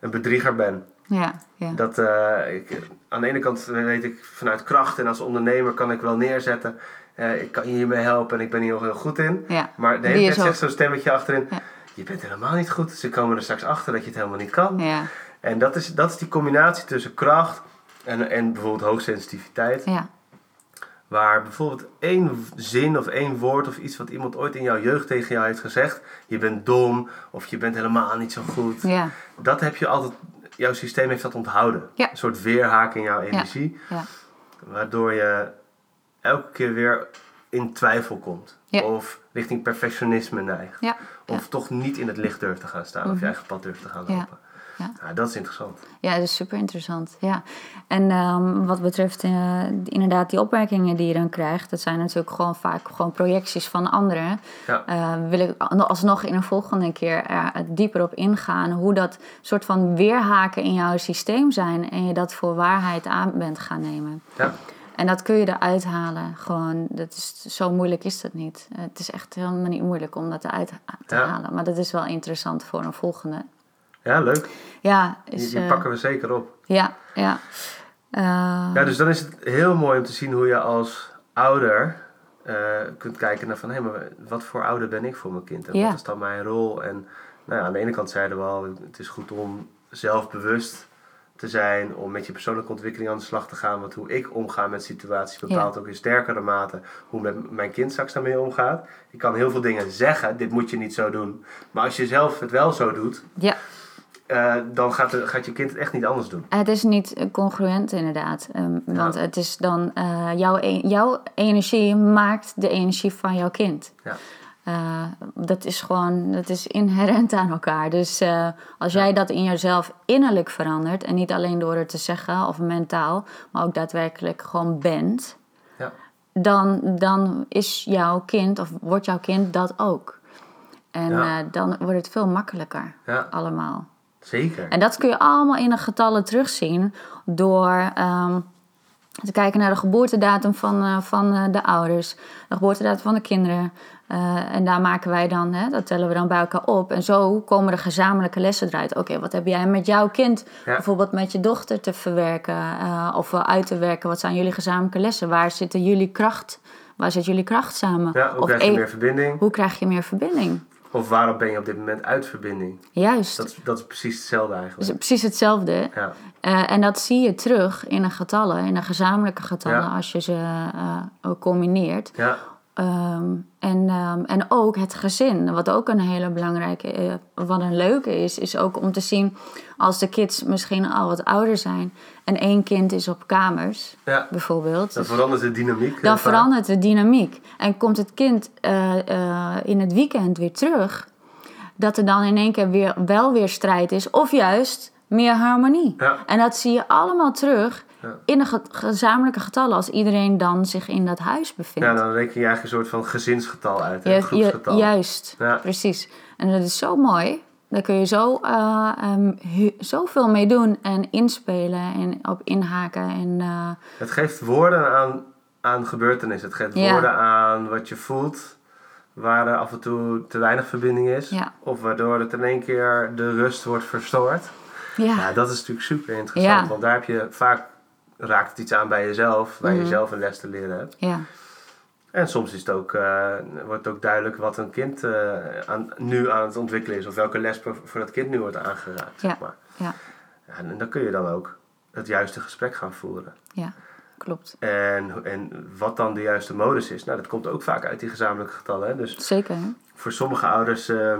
een bedrieger ben. Ja, ja. Dat, eh, ik, aan de ene kant weet ik vanuit kracht en als ondernemer kan ik wel neerzetten. eh, ik kan je hiermee helpen en ik ben hier nog heel goed in. ja. Maar de hele tijd ook- zegt zo'n stemmetje achterin. Ja. Je bent helemaal niet goed. Ze komen er straks achter dat je het helemaal niet kan. Ja, En dat is, dat is die combinatie tussen kracht en, en bijvoorbeeld hoogsensitiviteit. ja, Waar bijvoorbeeld één zin of één woord of iets wat iemand ooit in jouw jeugd tegen jou heeft gezegd. Je bent dom of je bent helemaal niet zo goed. ja, Dat heb je altijd, jouw systeem heeft dat onthouden. Ja. Een soort weerhaak in jouw energie. ja. Waardoor je elke keer weer in twijfel komt. Ja. Of richting perfectionisme neigt. ja. Of toch niet in het licht durft te gaan staan. Of je eigen pad durft te gaan Ja. lopen. Ja. Nou, dat is interessant. Ja, dat is super interessant. Ja. En ehm, wat betreft eh, inderdaad die opmerkingen die je dan krijgt, dat zijn natuurlijk gewoon vaak gewoon projecties van anderen. Ja. Eh, wil ik alsnog in een volgende keer er dieper op ingaan hoe dat soort van weerhaken in jouw systeem zijn en je dat voor waarheid aan bent gaan nemen. Ja. En dat kun je eruit halen. Gewoon, dat is, zo moeilijk is dat niet. Het is echt helemaal niet moeilijk om dat eruit te Ja. halen. Maar dat is wel interessant voor een volgende. ja, leuk. Ja, Die, is, die eh, pakken we zeker op. ja, ja. Eh, Ja, dus dan is het heel mooi om te zien hoe je als ouder eh, kunt kijken naar van... Hé, maar wat voor ouder ben ik voor mijn kind? En wat is dan mijn rol? En nou ja, aan de ene kant zeiden we al... Het is goed om zelfbewust te zijn. Om met je persoonlijke ontwikkeling aan de slag te gaan. Want hoe ik omga met situaties bepaalt ook in sterkere mate... hoe met mijn kind straks daarmee omgaat. Ik kan heel veel dingen zeggen. Dit moet je niet zo doen. Maar als je zelf het wel zo doet... ja, eh, dan gaat, de, gaat je kind het echt niet anders doen. het is niet congruent inderdaad. Ehm, want het is dan eh, jouw, e- jouw energie maakt de energie van jouw kind. Ja. Eh, dat is gewoon, dat is inherent aan elkaar. Dus eh, als jij dat in jezelf innerlijk verandert, en niet alleen door het te zeggen of mentaal, maar ook daadwerkelijk gewoon bent, Ja. dan, dan is jouw kind, of wordt jouw kind dat ook. En Ja. eh, dan wordt het veel makkelijker Ja, allemaal. zeker. En dat kun je allemaal in de getallen terugzien door ehm, te kijken naar de geboortedatum van, van de ouders, de geboortedatum van de kinderen. Eh, en daar maken wij dan, hè, dat tellen we dan bij elkaar op. En zo komen er gezamenlijke lessen eruit. Oké, wat heb jij met jouw kind, Ja. bijvoorbeeld met je dochter, te verwerken eh, of uit te werken? Wat zijn jullie gezamenlijke lessen? Waar zitten jullie kracht? Waar zit jullie kracht samen? Ja, hoe of krijg je meer verbinding? hoe krijg je meer verbinding? Of waarom ben je op dit moment uit verbinding? Juist. Dat is, dat is precies hetzelfde eigenlijk. precies hetzelfde. Ja, Eh, en dat zie je terug in de getallen, in de gezamenlijke getallen, Ja. als je ze ook combineert. ja, Ehm, en, ehm, en ook het gezin, wat ook een hele belangrijke, eh, wat een leuke is, is ook om te zien als de kids misschien al wat ouder zijn en één kind is op kamers, ja. bijvoorbeeld. Dan verandert de dynamiek. dan vaak. verandert de dynamiek. En komt het kind eh, eh, in het weekend weer terug, dat er dan in één keer weer, wel weer strijd is. Of juist meer harmonie. Ja. En dat zie je allemaal terug Ja. in ge- gezamenlijke getallen als iedereen dan zich in dat huis bevindt. Ja, dan reken je eigenlijk een soort van gezinsgetal uit, hè, Ju- een ju- groepsgetal. juist, Ja. precies. En dat is zo mooi. Daar kun je zo, ehm, hu- zoveel mee doen en inspelen en op inhaken. En, eh, Het geeft woorden aan, aan gebeurtenissen. Het geeft Ja. woorden aan wat je voelt, waar er af en toe te weinig verbinding is. Ja. Of waardoor het in één keer de rust wordt verstoord. ja. Ja, dat is natuurlijk super interessant. Want daar heb je vaak raakt het iets aan bij jezelf, waar Mhm. je zelf een les te leren hebt. ja, En soms is het ook, eh, wordt het ook duidelijk wat een kind eh, aan, nu aan het ontwikkelen is. Of welke les voor, voor dat kind nu wordt aangeraakt. Ja. Zeg maar. ja, en dan kun je dan ook het juiste gesprek gaan voeren. ja, klopt. En, en wat dan de juiste modus is, nou, dat komt ook vaak uit die gezamenlijke getallen. Hè? Dus Zeker. hè? voor sommige ouders eh,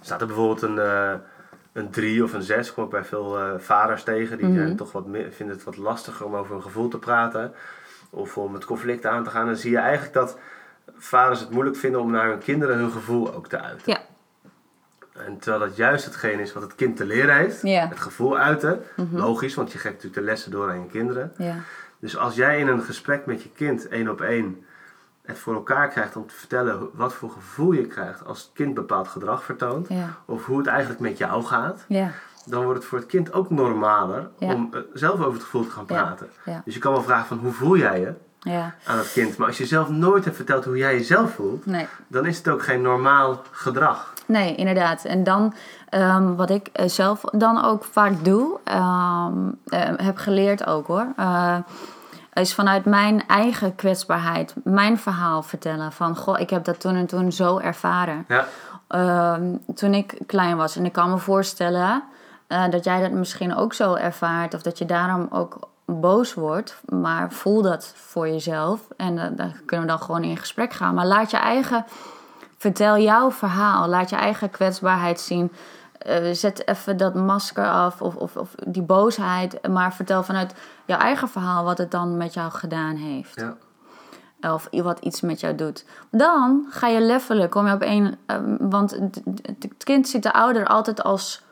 staat er bijvoorbeeld een, een 3 of een 6. Kom ik bij veel eh, vaders tegen. Die Mhm. zijn toch wat, meer- vinden het wat lastiger om over hun gevoel te praten. Of om het conflict aan te gaan. Dan zie je eigenlijk dat vaders het moeilijk vinden om naar hun kinderen hun gevoel ook te uiten. Ja. En terwijl dat juist hetgeen is wat het kind te leren heeft. Ja. Het gevoel uiten. Mhm. Logisch, want je geeft natuurlijk de lessen door aan je kinderen. Ja, Dus als jij in een gesprek met je kind één op één het voor elkaar krijgt om te vertellen wat voor gevoel je krijgt als het kind bepaald gedrag vertoont, ja, of hoe het eigenlijk met jou gaat, ja, dan wordt het voor het kind ook normaler Ja. om eh, zelf over het gevoel te gaan praten. Dus je kan wel vragen van hoe voel jij je ja. aan het kind, maar als je zelf nooit hebt verteld hoe jij jezelf voelt, Nee. dan is het ook geen normaal gedrag. Nee, inderdaad. En dan, ehm, wat ik eh, zelf dan ook vaak doe, ehm, eh, heb geleerd ook hoor, is vanuit mijn eigen kwetsbaarheid mijn verhaal vertellen. Van, goh, ik heb dat toen en toen zo ervaren. Ja, Ehm, toen ik klein was. En ik kan me voorstellen eh, dat jij dat misschien ook zo ervaart. Of dat je daarom ook boos wordt. Maar voel dat voor jezelf. En eh, daar kunnen we dan gewoon in gesprek gaan. Maar laat je eigen... Vertel jouw verhaal. Laat je eigen kwetsbaarheid zien. Eh, zet even dat masker af of, of, of die boosheid. Maar vertel vanuit jouw eigen verhaal wat het dan met jou gedaan heeft ja, of wat iets met jou doet. Dan ga je levelen, kom je op één... ehm, want het kind ziet de ouder altijd als,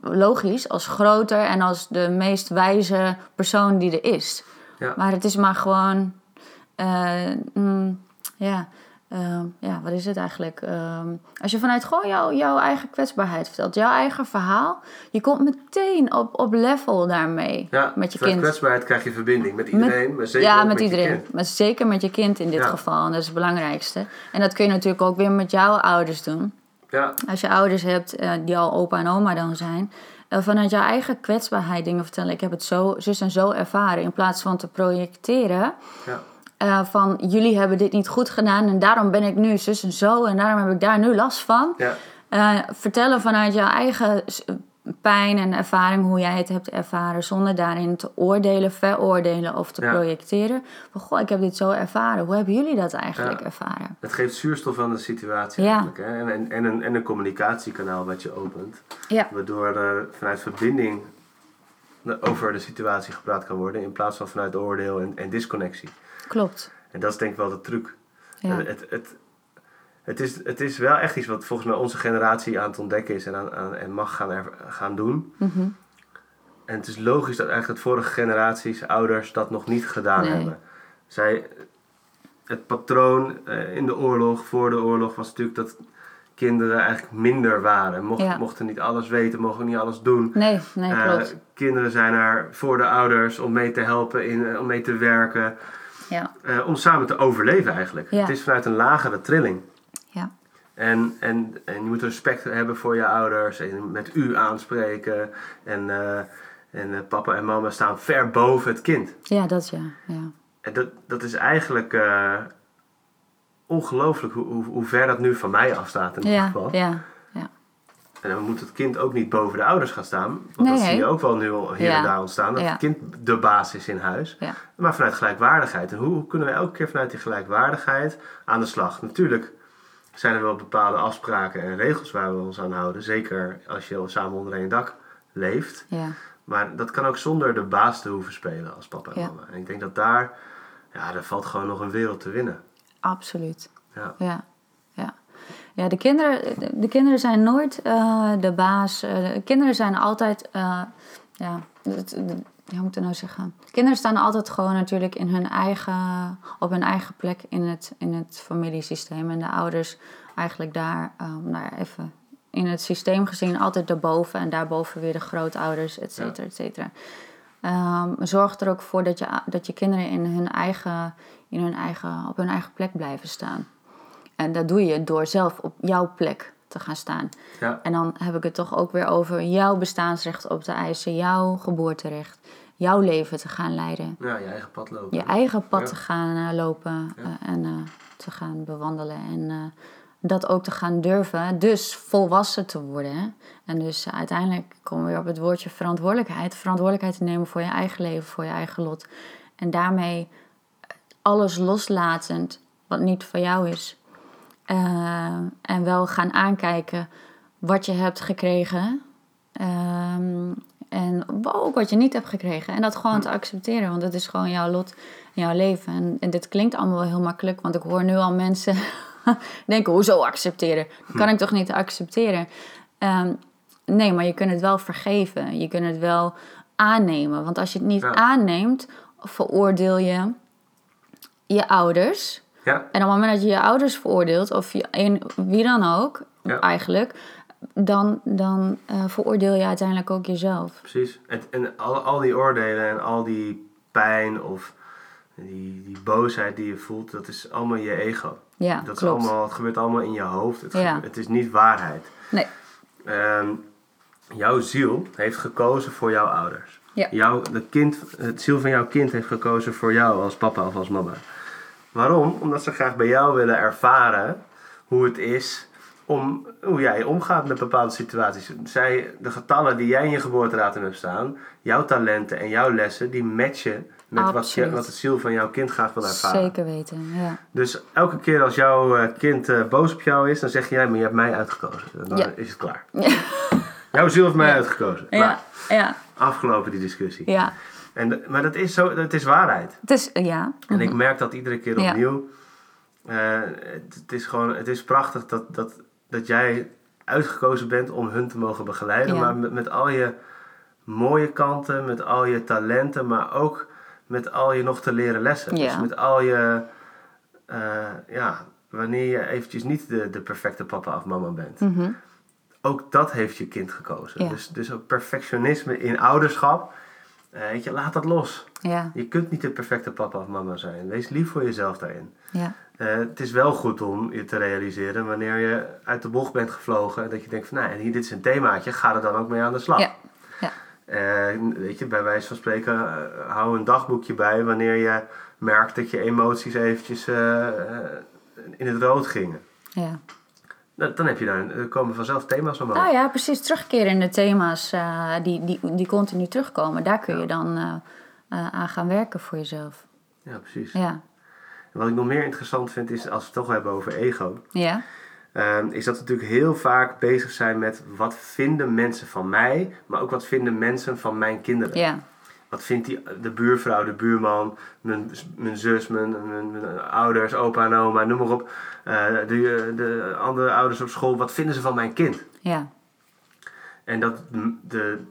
logisch, als groter... en als de meest wijze persoon die er is. Ja. Maar het is maar gewoon... eh, mm, ja, ehm, ja, wat is het eigenlijk? Ehm, als je vanuit gewoon jouw, jouw eigen kwetsbaarheid vertelt, jouw eigen verhaal... je komt meteen op, op level daarmee ja. met je kind. kwetsbaarheid krijg je verbinding met iedereen, maar zeker ja, met, iedereen. kind. Maar zeker met je kind in dit Ja. geval. En dat is het belangrijkste. En dat kun je natuurlijk ook weer met jouw ouders doen. Ja, Als je ouders hebt eh, die al opa en oma dan zijn. eh, vanuit jouw eigen kwetsbaarheid dingen vertellen. Ik heb het zo, zus en zo ervaren. In plaats van te projecteren. ja. Eh, van jullie hebben dit niet goed gedaan. En daarom ben ik nu zus en zo. En daarom heb ik daar nu last van. ja. Eh, vertellen vanuit jouw eigen pijn en ervaring, hoe jij het hebt ervaren, zonder daarin te oordelen, veroordelen of te Ja. projecteren. Van, goh, ik heb dit zo ervaren. Hoe hebben jullie dat eigenlijk Ja. ervaren? Het geeft zuurstof aan de situatie eigenlijk. Hè? En, en, en, een, en een communicatiekanaal wat je opent. Ja, Waardoor er vanuit verbinding over de situatie gepraat kan worden. In plaats van vanuit oordeel en, en disconnectie. Klopt. En dat is denk ik wel de truc. Ja. Het, het, het, is, het is wel echt iets wat volgens mij onze generatie aan het ontdekken is. En, aan, aan- en mag gaan, er- gaan doen. Mhm. En het is logisch dat eigenlijk de vorige generaties, ouders, dat nog niet gedaan Nee. hebben. Zij, het patroon eh, in de oorlog, voor de oorlog, was natuurlijk dat kinderen eigenlijk minder waren. Mocht, Ja. Mochten niet alles weten, mochten niet alles doen. Nee, nee, Eh, klopt. kinderen zijn er voor de ouders om mee te helpen, in, eh, om mee te werken. Ja, eh, om samen te overleven eigenlijk. Ja. Het is vanuit een lagere trilling. ja, En, en, en je moet respect hebben voor je ouders en met u aanspreken. En, eh, en eh, papa en mama staan ver boven het kind. ja, dat ja. ja. En dat, dat is eigenlijk eh, ongelooflijk hoe, hoe, hoe ver dat nu van mij afstaat in ieder Ja, geval. ja, ja. En dan moet het kind ook niet boven de ouders gaan staan. Want Nee, dat zie je ook wel nu al hier Ja. en daar ontstaan. Dat Ja. het kind de baas is in huis. Ja. Maar vanuit gelijkwaardigheid. En hoe kunnen we elke keer vanuit die gelijkwaardigheid aan de slag? Natuurlijk zijn er wel bepaalde afspraken en regels waar we ons aan houden. Zeker als je samen onder één dak leeft. ja. Maar dat kan ook zonder de baas te hoeven spelen als papa en mama. En ik denk dat daar, ja, daar valt gewoon nog een wereld te winnen. Absoluut. Ja. Ja, de kinderen, de, de kinderen zijn nooit eh, de baas. Eh, de kinderen zijn altijd, eh, ja, het, de- hoe moet ik nou zeggen? Kinderen staan altijd gewoon natuurlijk in hun eigen, op hun eigen plek in het, in het familiesysteem. En de ouders eigenlijk daar, ehm, nou ja, even in het systeem gezien, altijd daarboven. En daarboven weer de grootouders, et cetera, et cetera. Ehm, zorg er ook voor dat je, dat je kinderen in hun eigen, in hun eigen, op hun eigen plek blijven staan. En dat doe je door zelf op jouw plek te gaan staan. Ja. En dan heb ik het toch ook weer over jouw bestaansrecht op te eisen, jouw geboorterecht, jouw leven te gaan leiden. ja, je eigen pad lopen. Je eigen pad Ja. te gaan eh, lopen eh, en eh, te gaan bewandelen. En dat ook te gaan durven. Dus volwassen te worden. hè. En dus uiteindelijk komen we weer op het woordje verantwoordelijkheid. Verantwoordelijkheid te nemen voor je eigen leven, voor je eigen lot. En daarmee alles loslatend wat niet van jou is. Eh, en wel gaan aankijken wat je hebt gekregen. Ehm, en ook wat je niet hebt gekregen. En dat gewoon te accepteren. Want het is gewoon jouw lot en jouw leven. En, en dit klinkt allemaal wel heel makkelijk. Want ik hoor nu al mensen *laughs* denken, hoezo accepteren? Dat kan ik toch niet accepteren? Ehm, nee, maar je kunt het wel vergeven. Je kunt het wel aannemen. Want als je het niet Ja. aanneemt, veroordeel je je ouders. Ja, En op het moment dat je je ouders veroordeelt, of je, een, wie dan ook Ja. eigenlijk, dan, dan eh, veroordeel je uiteindelijk ook jezelf. precies. En, en al, al die oordelen en al die pijn of die, die boosheid die je voelt, dat is allemaal je ego. Ja, dat is allemaal, het gebeurt allemaal in je hoofd. Het, Ja. het is niet waarheid. Nee, Ehm, jouw ziel heeft gekozen voor jouw ouders. Ja. Jouw, de kind, het ziel van jouw kind heeft gekozen voor jou als papa of als mama. Waarom? Omdat ze graag bij jou willen ervaren hoe het is om, hoe jij omgaat met bepaalde situaties. Zij, de getallen die jij in je geboortedatum hebt staan, jouw talenten en jouw lessen, die matchen met wat, je, wat het ziel van jouw kind graag wil ervaren. zeker weten. Ja. Dus elke keer als jouw eh, kind eh, boos op jou is, dan zeg jij, maar je hebt mij uitgekozen. En dan Ja. is het klaar. Jouw ziel heeft mij uitgekozen. Klaar. Ja, ja, Afgelopen die discussie. ja. En, maar dat is, zo, dat is waarheid. Het is, ja. En ik merk dat iedere keer Ja. opnieuw. Eh, het, het is gewoon, het is prachtig dat, dat, dat jij uitgekozen bent om hun te mogen begeleiden. Ja. Maar met, met al je mooie kanten, met al je talenten, maar ook met al je nog te leren lessen. Ja. Dus met al je, eh, ja, wanneer je eventjes niet de, de perfecte papa of mama bent. Mhm. Ook dat heeft je kind gekozen. Ja. Dus, dus ook perfectionisme in ouderschap. Eh, weet je, laat dat los. Ja, Je kunt niet de perfecte papa of mama zijn. Wees lief voor jezelf daarin. ja, Eh, het is wel goed om je te realiseren wanneer je uit de bocht bent gevlogen. Dat je denkt van nou, en hier, dit is een themaatje, ga er dan ook mee aan de slag. ja, ja. Weet je, bij wijze van spreken, eh, hou een dagboekje bij wanneer je merkt dat je emoties eventjes in het rood gingen. ja. Dan heb je daar, er komen vanzelf thema's omhoog. Nou ja, precies. Terugkerende thema's eh, die, die, die continu terugkomen. Daar kun je dan eh, eh, aan gaan werken voor jezelf. Ja, precies. Ja, En wat ik nog meer interessant vind is, als we het toch hebben over ego, ja, ehm, is dat we natuurlijk heel vaak bezig zijn met wat vinden mensen van mij, maar ook wat vinden mensen van mijn kinderen. ja, Wat vindt die, de buurvrouw, de buurman, mijn, mijn zus, mijn, mijn, mijn ouders, opa en oma, noem maar op. eh, de, de andere ouders op school, wat vinden ze van mijn kind? ja, En dat de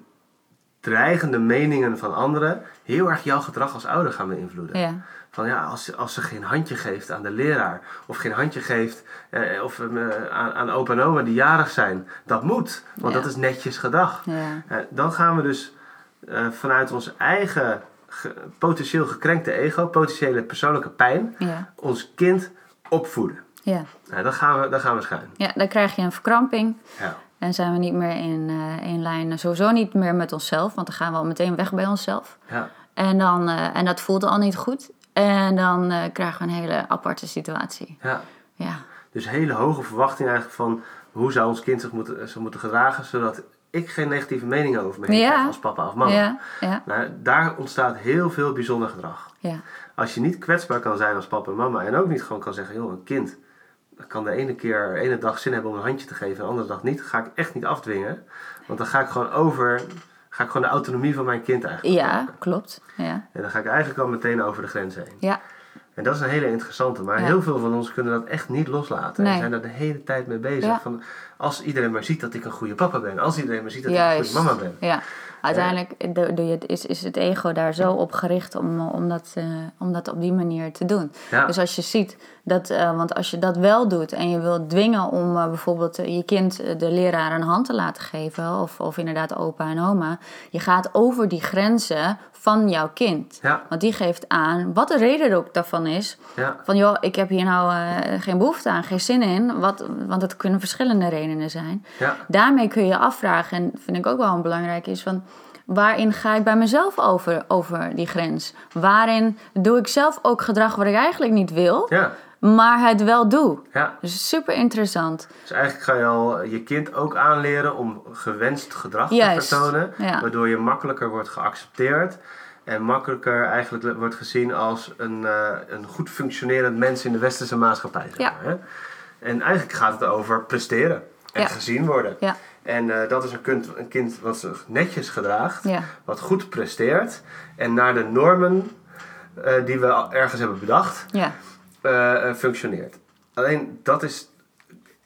dreigende meningen van anderen heel erg jouw gedrag als ouder gaan beïnvloeden. ja, Van ja, als, als ze geen handje geeft aan de leraar, of geen handje geeft eh, of, eh, aan, aan opa en oma die jarig zijn, dat moet, want Ja. dat is netjes gedrag. ja, Eh, dan gaan we dus eh, vanuit ons eigen ge- potentieel gekrenkte ego, potentiële persoonlijke pijn, ja, ons kind opvoeden. ja. Nou, dan, gaan we, dan gaan we schuin. Ja, dan krijg je een verkramping. Ja. En zijn we niet meer in eh één lijn. Sowieso niet meer met onszelf, want dan gaan we al meteen weg bij onszelf. Ja. En, dan, eh, en dat voelt al niet goed. En dan eh, krijgen we een hele aparte situatie. ja. Ja, Dus hele hoge verwachting eigenlijk van hoe zou ons kind zich moeten, zich moeten gedragen, zodat ik geen negatieve meningen over me Ja. als papa of mama. ja, ja, Nou, daar ontstaat heel veel bijzonder gedrag. ja, Als je niet kwetsbaar kan zijn als papa en mama en ook niet gewoon kan zeggen, joh, een kind kan de ene keer, de ene dag zin hebben om een handje te geven, de andere dag niet, ga ik echt niet afdwingen. Want dan ga ik gewoon over, ga ik gewoon de autonomie van mijn kind eigenlijk. ja klopt. Ja, En dan ga ik eigenlijk al meteen over de grens heen. ja, En dat is een hele interessante. Maar Ja. heel veel van ons kunnen dat echt niet loslaten. En Nee. zijn daar de hele tijd mee bezig. Ja. Van, als iedereen maar ziet dat ik een goede papa ben. Als iedereen maar ziet dat ik een goede mama ben. Ja, uiteindelijk doe doe je is, is het ego daar zo op gericht om, om, dat, eh, om dat op die manier te doen. Ja. Dus als je ziet dat, eh, want als je dat wel doet en je wilt dwingen om eh, bijvoorbeeld eh, je kind eh, de leraar een hand te laten geven, of, of inderdaad opa en oma, je gaat over die grenzen van jouw kind. Ja. Want die geeft aan wat de reden ook daarvan is. Ja. Van joh, ik heb hier nou eh, geen behoefte aan, geen zin in. Wat, want het kunnen verschillende redenen zijn. Ja. Daarmee kun je afvragen, en vind ik ook wel een belangrijk is van waarin ga ik bij mezelf over, over die grens? Waarin doe ik zelf ook gedrag wat ik eigenlijk niet wil, Ja. Maar het wel doe? ja. Dus super interessant. Dus eigenlijk ga je al je kind ook aanleren om gewenst gedrag Juist, te vertonen. ja. Waardoor je makkelijker wordt geaccepteerd. En makkelijker eigenlijk wordt gezien als een, eh, een goed functionerend mens in de westerse maatschappij. Zeg Ja. hè? En eigenlijk gaat het over presteren. En Ja. gezien worden. Ja, En eh, dat is een kind, een kind wat zich netjes gedraagt. ja, Wat goed presteert. En naar de normen eh, die we ergens hebben bedacht ja, eh, functioneert. Alleen dat is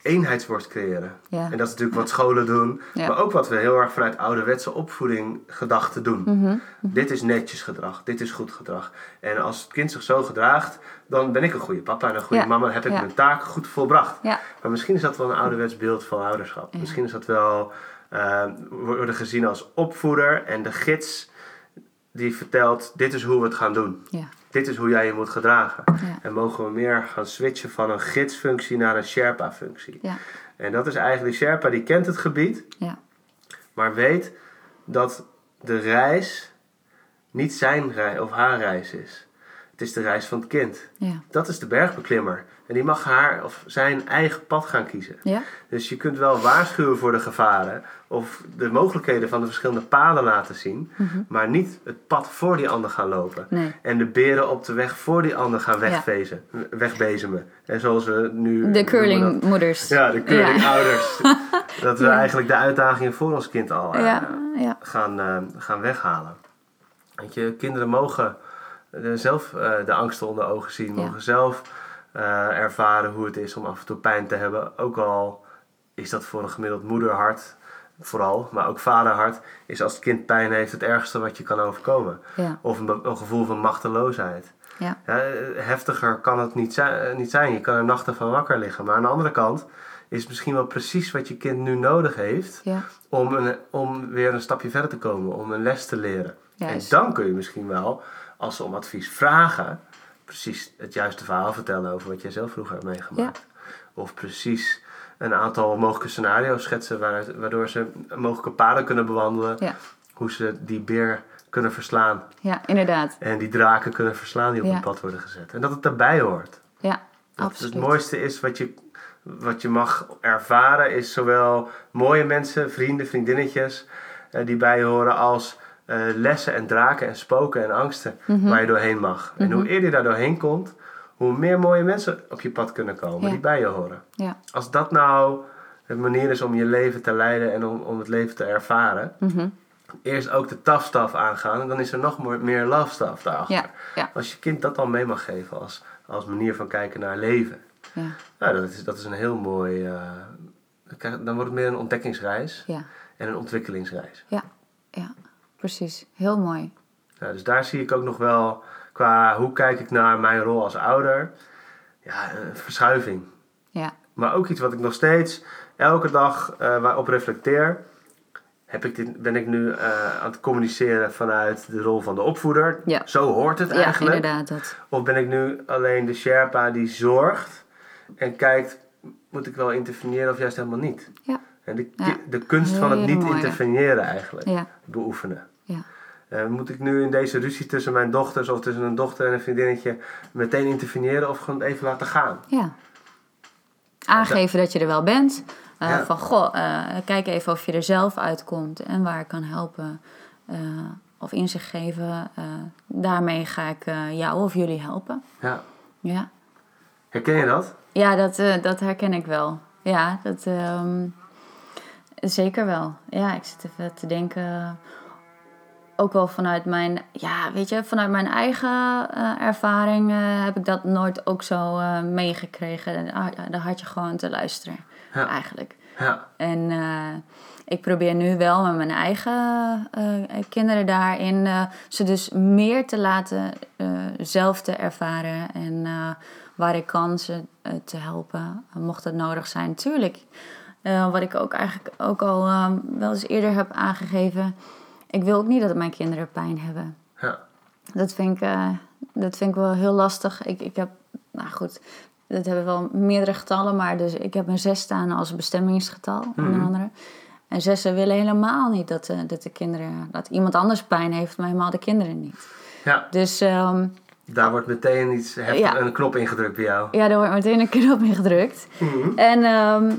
eenheidsworst creëren. ja. En dat is natuurlijk wat scholen doen, Ja. maar ook wat we heel erg vanuit ouderwetse opvoeding gedachten doen. Mhm. Dit is netjes gedrag, dit is goed gedrag. En als het kind zich zo gedraagt, dan ben ik een goede papa en een goede Ja. mama, heb ik mijn taak goed volbracht. ja, Maar misschien is dat wel een ouderwets beeld van ouderschap. Misschien is dat wel eh, worden gezien als opvoeder en de gids die vertelt: dit is hoe we het gaan doen. Dit is hoe jij je moet gedragen. Ja. En mogen we meer gaan switchen van een gidsfunctie naar een Sherpa-functie. ja, En dat is eigenlijk, Sherpa die kent het gebied, ja, maar weet dat de reis niet zijn reis of haar reis is. Het is de reis van het kind. ja, Dat is de bergbeklimmer. En die mag haar of zijn eigen pad gaan kiezen. ja, Dus je kunt wel waarschuwen voor de gevaren of de mogelijkheden van de verschillende paden laten zien, maar niet het pad voor die ander gaan lopen. Mhm. nee. En de beren op de weg voor die ander gaan wegvezen, wegbezemen. En zoals we nu. De curlingmoeders. Ja, de curling Ja. ouders. *laughs* dat we Ja. eigenlijk de uitdagingen voor ons kind al eh, Ja, ja, gaan, eh, gaan weghalen. Weet je, kinderen mogen zelf eh, de angsten onder ogen zien, Ja. mogen zelf eh, ervaren hoe het is om af en toe pijn te hebben. Ook al is dat voor een gemiddeld moederhart vooral, maar ook vaderhart, is als het kind pijn heeft het ergste wat je kan overkomen. ja, Of een, een gevoel van machteloosheid. ja, Ja, eh, heftiger kan het niet zijn, eh, niet zijn. Je kan er nachten van wakker liggen. Maar aan de andere kant is het misschien wel precies wat je kind nu nodig heeft ja, om, een, om weer een stapje verder te komen, om een les te leren. En dan kun je misschien wel, als ze om advies vragen, precies het juiste verhaal vertellen over wat jij zelf vroeger hebt meegemaakt. Of precies een aantal mogelijke scenario's schetsen waardoor ze mogelijke paden kunnen bewandelen. Ja. Hoe ze die beer kunnen verslaan ja, inderdaad. en die draken kunnen verslaan die op Ja. een pad worden gezet. En dat het daarbij hoort. Ja, Dat absoluut. het mooiste is wat je, wat je mag ervaren, is zowel mooie mensen, vrienden, vriendinnetjes eh, die bij je horen, als eh, lessen en draken en spoken en angsten Mhm. waar je doorheen mag. En hoe eerder je daar doorheen komt, hoe meer mooie mensen op je pad kunnen komen Ja. die bij je horen. Ja, Als dat nou de manier is om je leven te leiden en om, om het leven te ervaren, mhm. eerst ook de tough stuff aangaan en dan is er nog meer, meer love stuff daarachter. ja, Als je kind dat al mee mag geven als, als manier van kijken naar leven. ja, Nou, dat is, dat is een heel mooi. eh, dan dan wordt het meer een ontdekkingsreis ja, en een ontwikkelingsreis. ja, precies. Heel mooi. Nou, dus daar zie ik ook nog wel qua hoe kijk ik naar mijn rol als ouder. Ja, een verschuiving. Ja, Maar ook iets wat ik nog steeds elke dag eh, waarop reflecteer. Heb ik dit, ben ik nu eh, aan het communiceren vanuit de rol van de opvoeder? Ja. Zo hoort het ja eigenlijk. inderdaad dat. Of ben ik nu alleen de Sherpa die zorgt en kijkt, moet ik wel interveneren of juist helemaal niet? Ja. De, Ja. de kunst van het niet mooie. interveneren eigenlijk Ja, beoefenen. ja, Eh, moet ik nu in deze ruzie tussen mijn dochters of tussen een dochter en een vriendinnetje meteen interveneren of gewoon even laten gaan? ja. Aangeven dat je er wel bent. Eh. Van, goh, eh, kijk even of je er zelf uitkomt en waar ik kan helpen. of inzicht geven. daarmee ga ik jou of jullie helpen. Ja. Ja, Herken je dat? ja dat, dat herken ik wel. Ja, dat ehm, zeker wel. Ja, ik zit even te denken ook wel vanuit mijn, ja, weet je, vanuit mijn eigen eh, ervaring eh, heb ik dat nooit ook zo eh, meegekregen. Ah, daar had je gewoon te luisteren, Ja. eigenlijk. Ja, En eh, ik probeer nu wel met mijn eigen eh, kinderen daarin eh, ze dus meer te laten eh, zelf te ervaren. En eh, waar ik kan ze eh, te helpen, mocht het nodig zijn. Tuurlijk, eh, wat ik ook eigenlijk ook al eh, wel eens eerder heb aangegeven. Ik wil ook niet dat mijn kinderen pijn hebben. ja, Dat vind ik, eh, dat vind ik wel heel lastig. Ik, ik heb, nou goed, dat hebben wel meerdere getallen, maar dus ik heb een zes staan als bestemmingsgetal, onder andere. En zessen willen helemaal niet dat, de dat de kinderen, dat iemand anders pijn heeft, maar helemaal de kinderen niet. ja. Dus ehm, Daar wordt meteen iets heftig, Ja. een knop ingedrukt bij jou. ja, daar wordt meteen een knop in gedrukt. En ehm,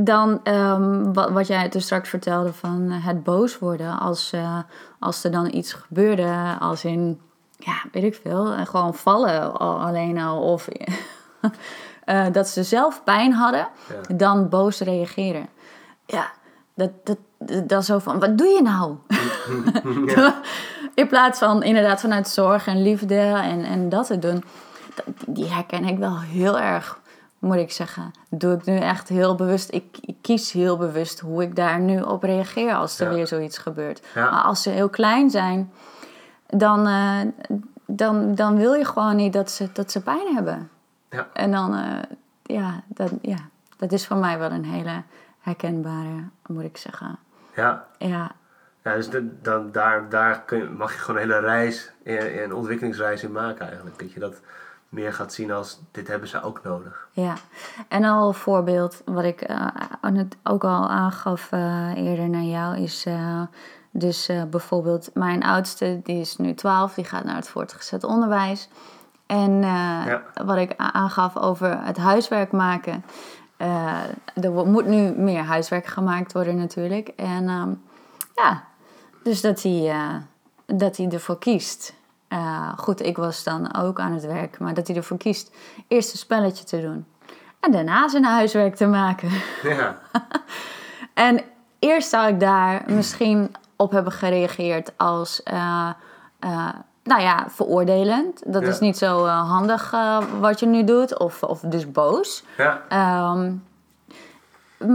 dan, ehm, wat, wat jij toen straks vertelde van eh, het boos worden als, eh, als er dan iets gebeurde, als in, ja, weet ik veel, eh, gewoon vallen al, alleen al of *laughs* dat ze zelf pijn hadden, Ja. dan boos reageren. Ja, dat, dat, dat, zo van, wat doe je nou? *laughs* *laughs* In plaats van inderdaad vanuit zorg en liefde en, en dat te doen. Die herken ik wel heel erg, moet ik zeggen. Doe ik nu echt heel bewust. Ik, ik kies heel bewust hoe ik daar nu op reageer als er Ja. weer zoiets gebeurt. Ja. Maar als ze heel klein zijn, dan, eh, dan, dan wil je gewoon niet dat ze, dat ze pijn hebben. Ja. En dan, eh, ja, dat, ja, dat is voor mij wel een hele herkenbare, moet ik zeggen. Ja, Ja, ja dus de- dan, daar, daar kun je, mag je gewoon een hele reis, een ontwikkelingsreis in maken eigenlijk. Dat je dat meer gaat zien als, dit hebben ze ook nodig. Ja, en al een voorbeeld wat ik eh, ook al aangaf eh, eerder naar jou is eh, dus bijvoorbeeld mijn oudste, die is nu 12, die gaat naar het voortgezet onderwijs. En Ja. wat ik aangaf over het huiswerk maken. er moet nu meer huiswerk gemaakt worden natuurlijk. En ehm, ja, dus dat hij, dat hij ervoor kiest. Eh, goed, ik was dan ook aan het werk, maar dat hij ervoor kiest eerst een spelletje te doen. En daarna zijn huiswerk te maken. Ja, *laughs* En eerst zou ik daar misschien op hebben gereageerd als, eh, eh, nou ja, veroordelend. Dat Ja. is niet zo handig wat je nu doet, of, of dus boos. ja, Ehm,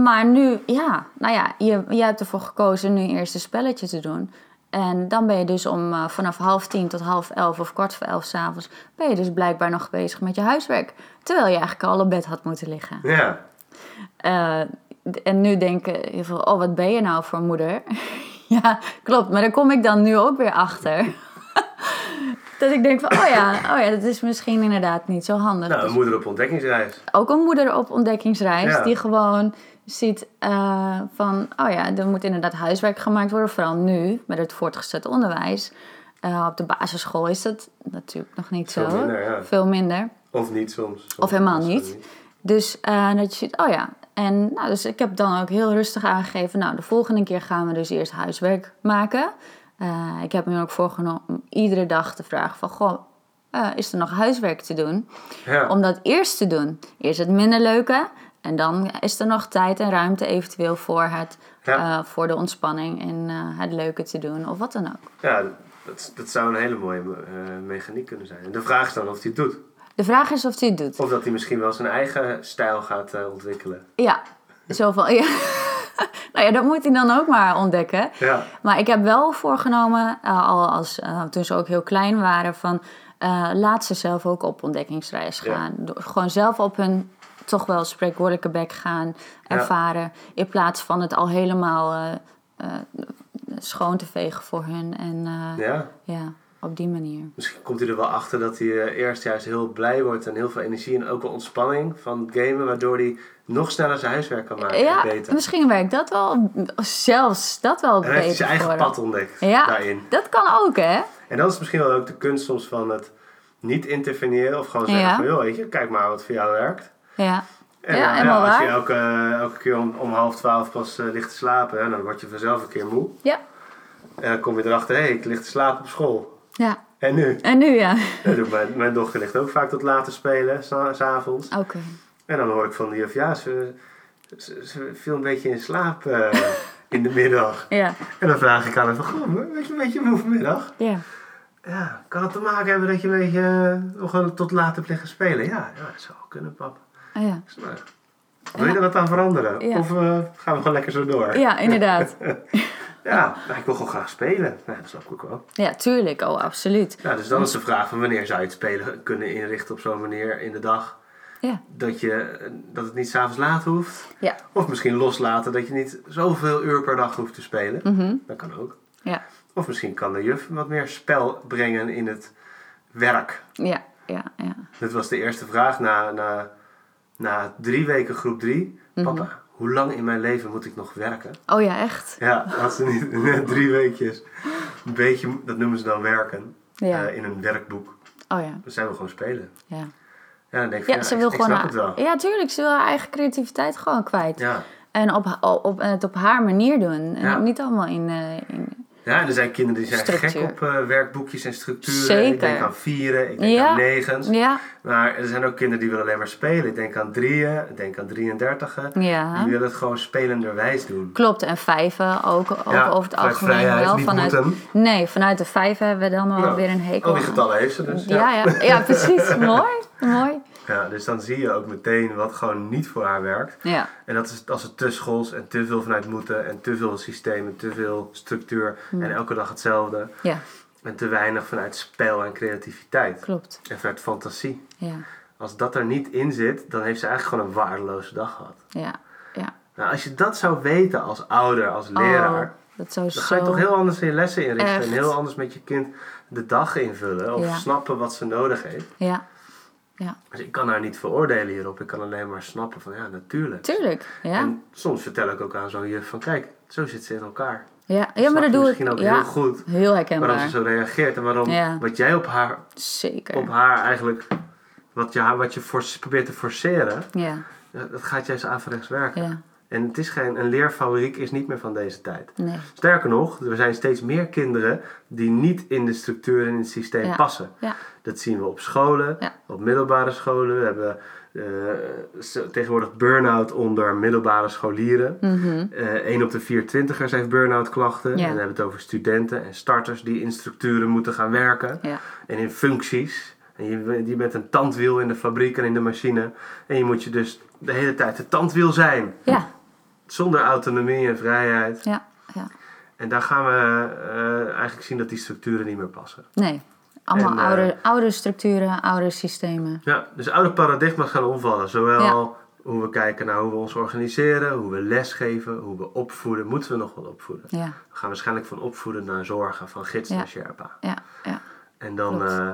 maar nu, ja, nou ja, je, jij hebt ervoor gekozen nu eerst een spelletje te doen. En dan ben je dus om eh, vanaf half tien tot half elf of kwart voor elf s'avonds... ben je dus blijkbaar nog bezig met je huiswerk. Terwijl je eigenlijk al op bed had moeten liggen. ja. Eh, en nu denken heel veel, oh, wat ben je nou voor moeder? *laughs* ja, klopt. Maar daar kom ik dan nu ook weer achter. *laughs* dat ik denk van, oh ja, oh ja, dat is misschien inderdaad niet zo handig. Nou, Dus een moeder op ontdekkingsreis. ook een moeder op ontdekkingsreis Ja. die gewoon ziet eh, van, oh ja, er moet inderdaad huiswerk gemaakt worden. Vooral nu, met het voortgezet onderwijs. Eh, op de basisschool is dat natuurlijk nog niet Veel zo. minder, ja. Veel minder. Of niet soms. Soms Of helemaal niet. Dus eh, dat je ziet, oh ja. En nou, dus ik heb dan ook heel rustig aangegeven, nou, de volgende keer gaan we dus eerst huiswerk maken. Ik heb me ook voorgenomen om iedere dag te vragen van, goh, is er nog huiswerk te doen? Ja, Om dat eerst te doen. Eerst het minder leuke. En dan is er nog tijd en ruimte eventueel voor, het, Ja. eh, voor de ontspanning en eh, het leuke te doen. Of wat dan ook. ja dat, dat zou een hele mooie eh, mechaniek kunnen zijn. En de vraag is dan of hij het doet. De vraag is of hij het doet. Of dat hij misschien wel zijn eigen stijl gaat ontwikkelen. Ja, zoveel. Ja. *laughs* nou ja, dat moet hij dan ook maar ontdekken. Ja, Maar ik heb wel voorgenomen, al als, toen ze ook heel klein waren, van laat ze zelf ook op ontdekkingsreis Ja. gaan. Door- Gewoon zelf op hun toch wel spreekwoordelijke bek gaan Ja. ervaren. In plaats van het al helemaal eh, eh, schoon te vegen voor hun. En eh, ja. ja, op die manier. Misschien komt hij er wel achter dat hij eerst juist heel blij wordt en heel veel energie en ook wel ontspanning van het gamen, waardoor hij nog sneller zijn huiswerk kan maken. Ja, beter. misschien werkt dat wel, zelfs dat wel En hij heeft beter zijn eigen pad ontdekt Ja, daarin. dat kan ook, hè? En dat is misschien wel ook de kunst soms van het niet interveneren of gewoon zeggen Ja. van joh, weet je, kijk maar wat voor jou werkt. Ja, En Ja, eh, helemaal als je waar. elke, elke keer om, om half twaalf pas eh, ligt te slapen, hè, dan word je vanzelf een keer moe. ja, En dan kom je erachter, hé, hey, ik lig te slapen op school. ja. En nu? En nu ja. Mijn, mijn dochter ligt ook vaak tot later spelen, s- s'avonds. Oké. En dan hoor ik van die juf, ja, ze, ze, ze viel een beetje in slaap. eh. in de middag. *laughs* Ja. En dan vraag ik aan hem van, goh, weet je een beetje moe vanmiddag? Ja. Ja, kan het te maken hebben dat je een beetje eh, nog tot laat hebt liggen spelen? Ja, ja, dat zou kunnen, pap. Ah, ja. Nou, wil je er wat aan veranderen? Of eh, gaan we gewoon lekker zo door? ja, inderdaad. *laughs* Ja, nou, ik wil gewoon graag spelen. Nou, dat snap ik ook wel. Ja, tuurlijk. Oh, absoluut. Ja, dus dan is de vraag van wanneer zou je het spelen kunnen inrichten op zo'n manier in de dag Ja. dat, je, dat het niet s'avonds laat hoeft. Ja. Of misschien loslaten dat je niet zoveel uur per dag hoeft te spelen. Mhm. Dat kan ook. Ja. Of misschien kan de juf wat meer spel brengen in het werk. Ja. Ja. Ja. Dit was de eerste vraag na, na, na drie weken groep drie. Mhm. Papa, hoe lang in mijn leven moet ik nog werken? Oh ja, echt? Ja, als ze niet *laughs* drie weekjes een beetje, dat noemen ze dan werken, Ja. eh, in een werkboek. Oh ja. Dan zijn we gewoon spelen. Ja. Ja, dan denk ik van, Ja, ja, ze ik- wil ik, gewoon snap haar, het wel. Ja, tuurlijk. Ze wil haar eigen creativiteit gewoon kwijt. Ja. En op, op, het op haar manier doen. En Ja. niet allemaal in, eh, in... ja, er zijn kinderen die zijn Structuur. gek op eh, werkboekjes en structuren. Zeker. Ik denk aan vieren, ik denk Ja. aan negens. Ja. Maar er zijn ook kinderen die willen alleen maar spelen. Ik denk aan drieën, ik denk aan 33 Ja. Die willen het gewoon spelenderwijs doen. Klopt, en vijven ook, ook Ja, over het algemeen wel. Vanuit, moeten. nee, vanuit de vijven hebben we dan wel Nou, weer een hekel Al die getallen heeft ze dus. Ja, ja, ja, precies. *laughs* mooi, mooi. Ja, dus dan zie je ook meteen wat gewoon niet voor haar werkt. Ja, En dat is als het te schools en te veel vanuit moeten en te veel systemen, te veel structuur Hmm. en elke dag hetzelfde. ja, En te weinig vanuit spel en creativiteit klopt. en vanuit fantasie. Ja, Als dat er niet in zit, dan heeft ze eigenlijk gewoon een waardeloze dag gehad. ja, ja. Nou, als je dat zou weten als ouder, als leraar, Oh, dat zou dan ga je toch heel anders in je lessen inrichten Echt. en heel anders met je kind de dag invullen of Ja. snappen wat ze nodig heeft. Ja, ja, Dus ik kan haar niet veroordelen hierop. Ik kan alleen maar snappen van ja, natuurlijk. tuurlijk. Ja, En soms vertel ik ook aan zo'n juf van kijk, zo zit ze in elkaar. ja. ja maar dat doe ik. misschien ook ja, heel goed heel waarom herkenbaar. ze zo reageert en waarom Ja. wat jij op haar, Zeker. op haar eigenlijk, wat je, wat je probeert te forceren, Ja, ja, dat gaat juist averechts werken. ja. En het is geen, een leerfabriek is niet meer van deze tijd. Nee. Sterker nog, er zijn steeds meer kinderen die niet in de structuur en in het systeem Ja. passen. Ja, Dat zien we op scholen, Ja. op middelbare scholen. We hebben eh, tegenwoordig burn-out onder middelbare scholieren. 1 op de 4 twintigers heeft burn-out klachten. En dan hebben we het over studenten en starters die in structuren moeten gaan werken. En in functies. En je, je bent een tandwiel in de fabriek en in de machine. En je moet je dus de hele tijd het tandwiel zijn. ja, Zonder autonomie en vrijheid. ja, ja. En daar gaan we eh, eigenlijk zien dat die structuren niet meer passen. Nee. Allemaal En, eh, oude, oude structuren, oude systemen. Ja, dus oude paradigma's gaan omvallen. Zowel hoe we kijken naar hoe we ons organiseren, hoe we lesgeven, hoe we opvoeden. Moeten we nog wel opvoeden? Ja, We gaan waarschijnlijk van opvoeden naar zorgen, van gids Ja. naar Sherpa. ja, ja. En dan, eh,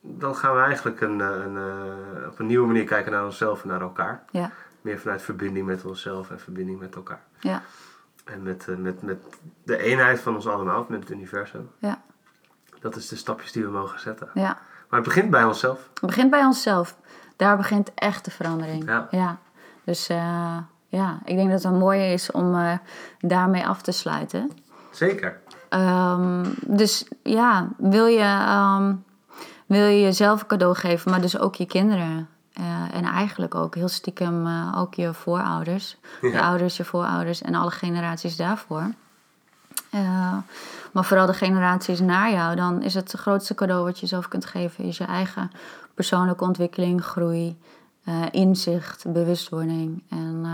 dan gaan we eigenlijk een, een, op een nieuwe manier kijken naar onszelf en naar elkaar. Ja, Meer vanuit verbinding met onszelf en verbinding met elkaar. ja, En met, eh, met, met de eenheid van ons allemaal, met het universum. ja, Dat is de stapjes die we mogen zetten. ja. Maar het begint bij onszelf. Het begint bij onszelf. Daar begint echt de verandering. Ja. Dus eh, ja, ik denk dat het mooi is om eh, daarmee af te sluiten. Zeker. Ehm, dus ja, wil je, ehm, wil je jezelf een cadeau geven, maar dus ook je kinderen. Eh, en eigenlijk ook heel stiekem eh, ook je voorouders. Je ouders, je voorouders en alle generaties daarvoor. Eh, maar vooral de generaties na jou, dan is het het grootste cadeau wat je zelf kunt geven, is je eigen persoonlijke ontwikkeling, groei, inzicht, bewustwording en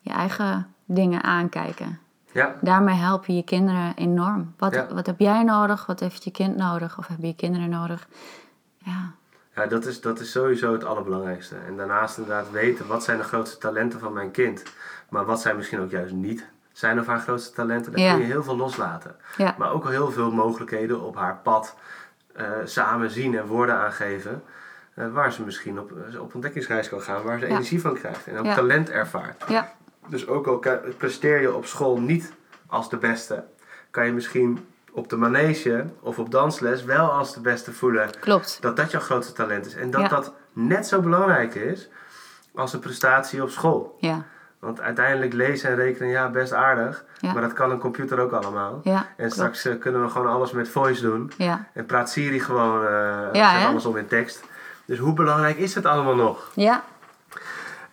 je eigen dingen aankijken. Ja, Daarmee help je je kinderen enorm. Wat, Ja. wat heb jij nodig? Wat heeft je kind nodig? Of hebben je kinderen nodig? Ja, ja dat, is, dat is sowieso het allerbelangrijkste. En daarnaast inderdaad weten wat zijn de grootste talenten van mijn kind. Maar wat zijn misschien ook juist niet zijn of haar grootste talenten. Daar Ja. kun je heel veel loslaten. ja, Maar ook al heel veel mogelijkheden op haar pad eh, samen zien en woorden aangeven. eh, waar ze misschien op, op ontdekkingsreis kan gaan, waar ze Ja. energie van krijgt en ook talent ervaart. ja, Dus ook al presteer je op school niet als de beste, kan je misschien op de manege of op dansles wel als de beste voelen klopt. dat dat jouw grootste talent is. En dat Ja. dat net zo belangrijk is als een prestatie op school. Ja, Want uiteindelijk lezen en rekenen, ja, best aardig. Ja. Maar dat kan een computer ook allemaal. ja, En klopt. straks eh, kunnen we gewoon alles met voice doen. Ja, En praat Siri gewoon, eh alles om in tekst. Dus hoe belangrijk is het allemaal nog? ja,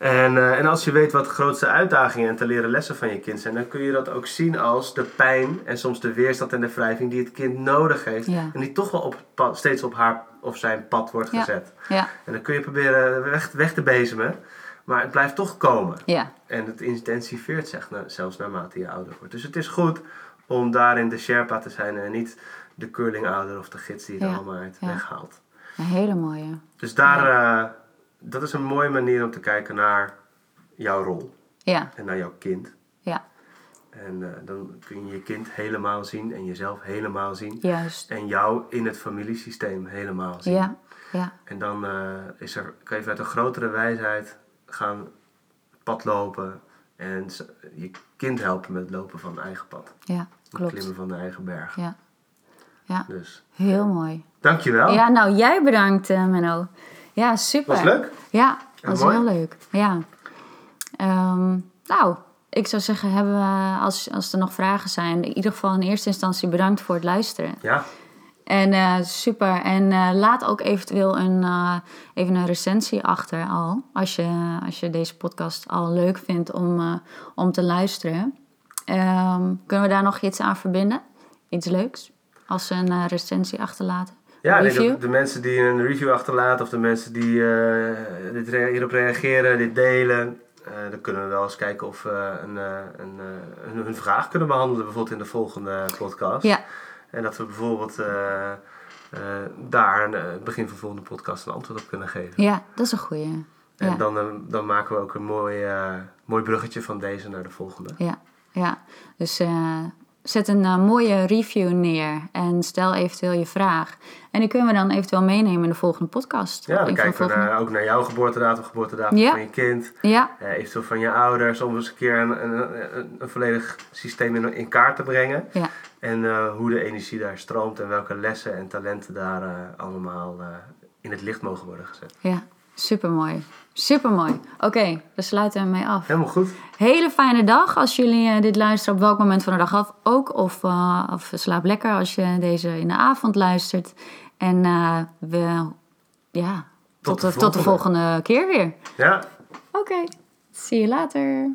En, eh, en als je weet wat de grootste uitdagingen en te leren lessen van je kind zijn, dan kun je dat ook zien als de pijn en soms de weerstand en de wrijving die het kind nodig heeft. Ja. En die toch wel op pad, steeds op haar of zijn pad wordt Ja. gezet. Ja, En dan kun je proberen weg, weg te bezemen, maar het blijft toch komen. ja, En het intensiveert zich na- zelfs naarmate je ouder wordt. Dus het is goed om daarin de Sherpa te zijn en niet de curlingouder of de gids die het allemaal uit Ja. weghaalt. een hele mooie. Dus daar, eh, dat is een mooie manier om te kijken naar jouw rol Ja, en naar jouw kind. ja, En eh, dan kun je je kind helemaal zien en jezelf helemaal zien. juist. En jou in het familiesysteem helemaal zien. Ja, ja, En dan eh, is er, kan je vanuit een grotere wijsheid gaan pad lopen. En je kind helpen met het lopen van het eigen pad. ja, Het klopt. klimmen van de eigen berg. Ja, ja, Dus heel mooi. dankjewel. Ja, nou jij bedankt eh, Menno. Ja, super. Was leuk? Ja, was mooi. heel leuk. Ja. Ehm, nou, ik zou zeggen, hebben we, als, als er nog vragen zijn, in ieder geval in eerste instantie bedankt voor het luisteren. Ja, En eh, super. En eh, laat ook eventueel een, eh, even een recensie achter al. Als je, als je deze podcast al leuk vindt om, om te luisteren. Ehm, kunnen we daar nog iets aan verbinden? Iets leuks? Als ze een recensie achterlaten? Ja de, de mensen die een review achterlaten of de mensen die eh, dit hierop reageren, dit delen. eh, dan kunnen we wel eens kijken of we een, eh, een, eh, hun, vraag kunnen behandelen, bijvoorbeeld in de volgende podcast. Ja, En dat we bijvoorbeeld daar aan het begin van de volgende podcast een antwoord op kunnen geven. ja, dat is een goeie. En Ja. dan, dan maken we ook een mooi, mooi bruggetje van deze naar de volgende. Ja, ja. Dus zet een eh, mooie review neer en stel eventueel je vraag. En die kunnen we dan eventueel meenemen in de volgende podcast. Ja, dan kijken we naar, ook naar jouw geboortedatum, geboortedatum Ja. van je kind. Ja, eh, eventueel van je ouders, om eens een keer een, een, een, een volledig systeem in, in kaart te brengen. ja, En eh, hoe de energie daar stroomt en welke lessen en talenten daar eh, allemaal eh, in het licht mogen worden gezet. ja. Supermooi. Supermooi. Oké, daar sluiten we mee af. Helemaal goed. Hele fijne dag als jullie eh, dit luisteren op welk moment van de dag af ook. Of, eh, of slaap lekker als je deze in de avond luistert. En eh, we, ja, tot, de de, tot de volgende. keer weer. Ja, Oké, zie je later.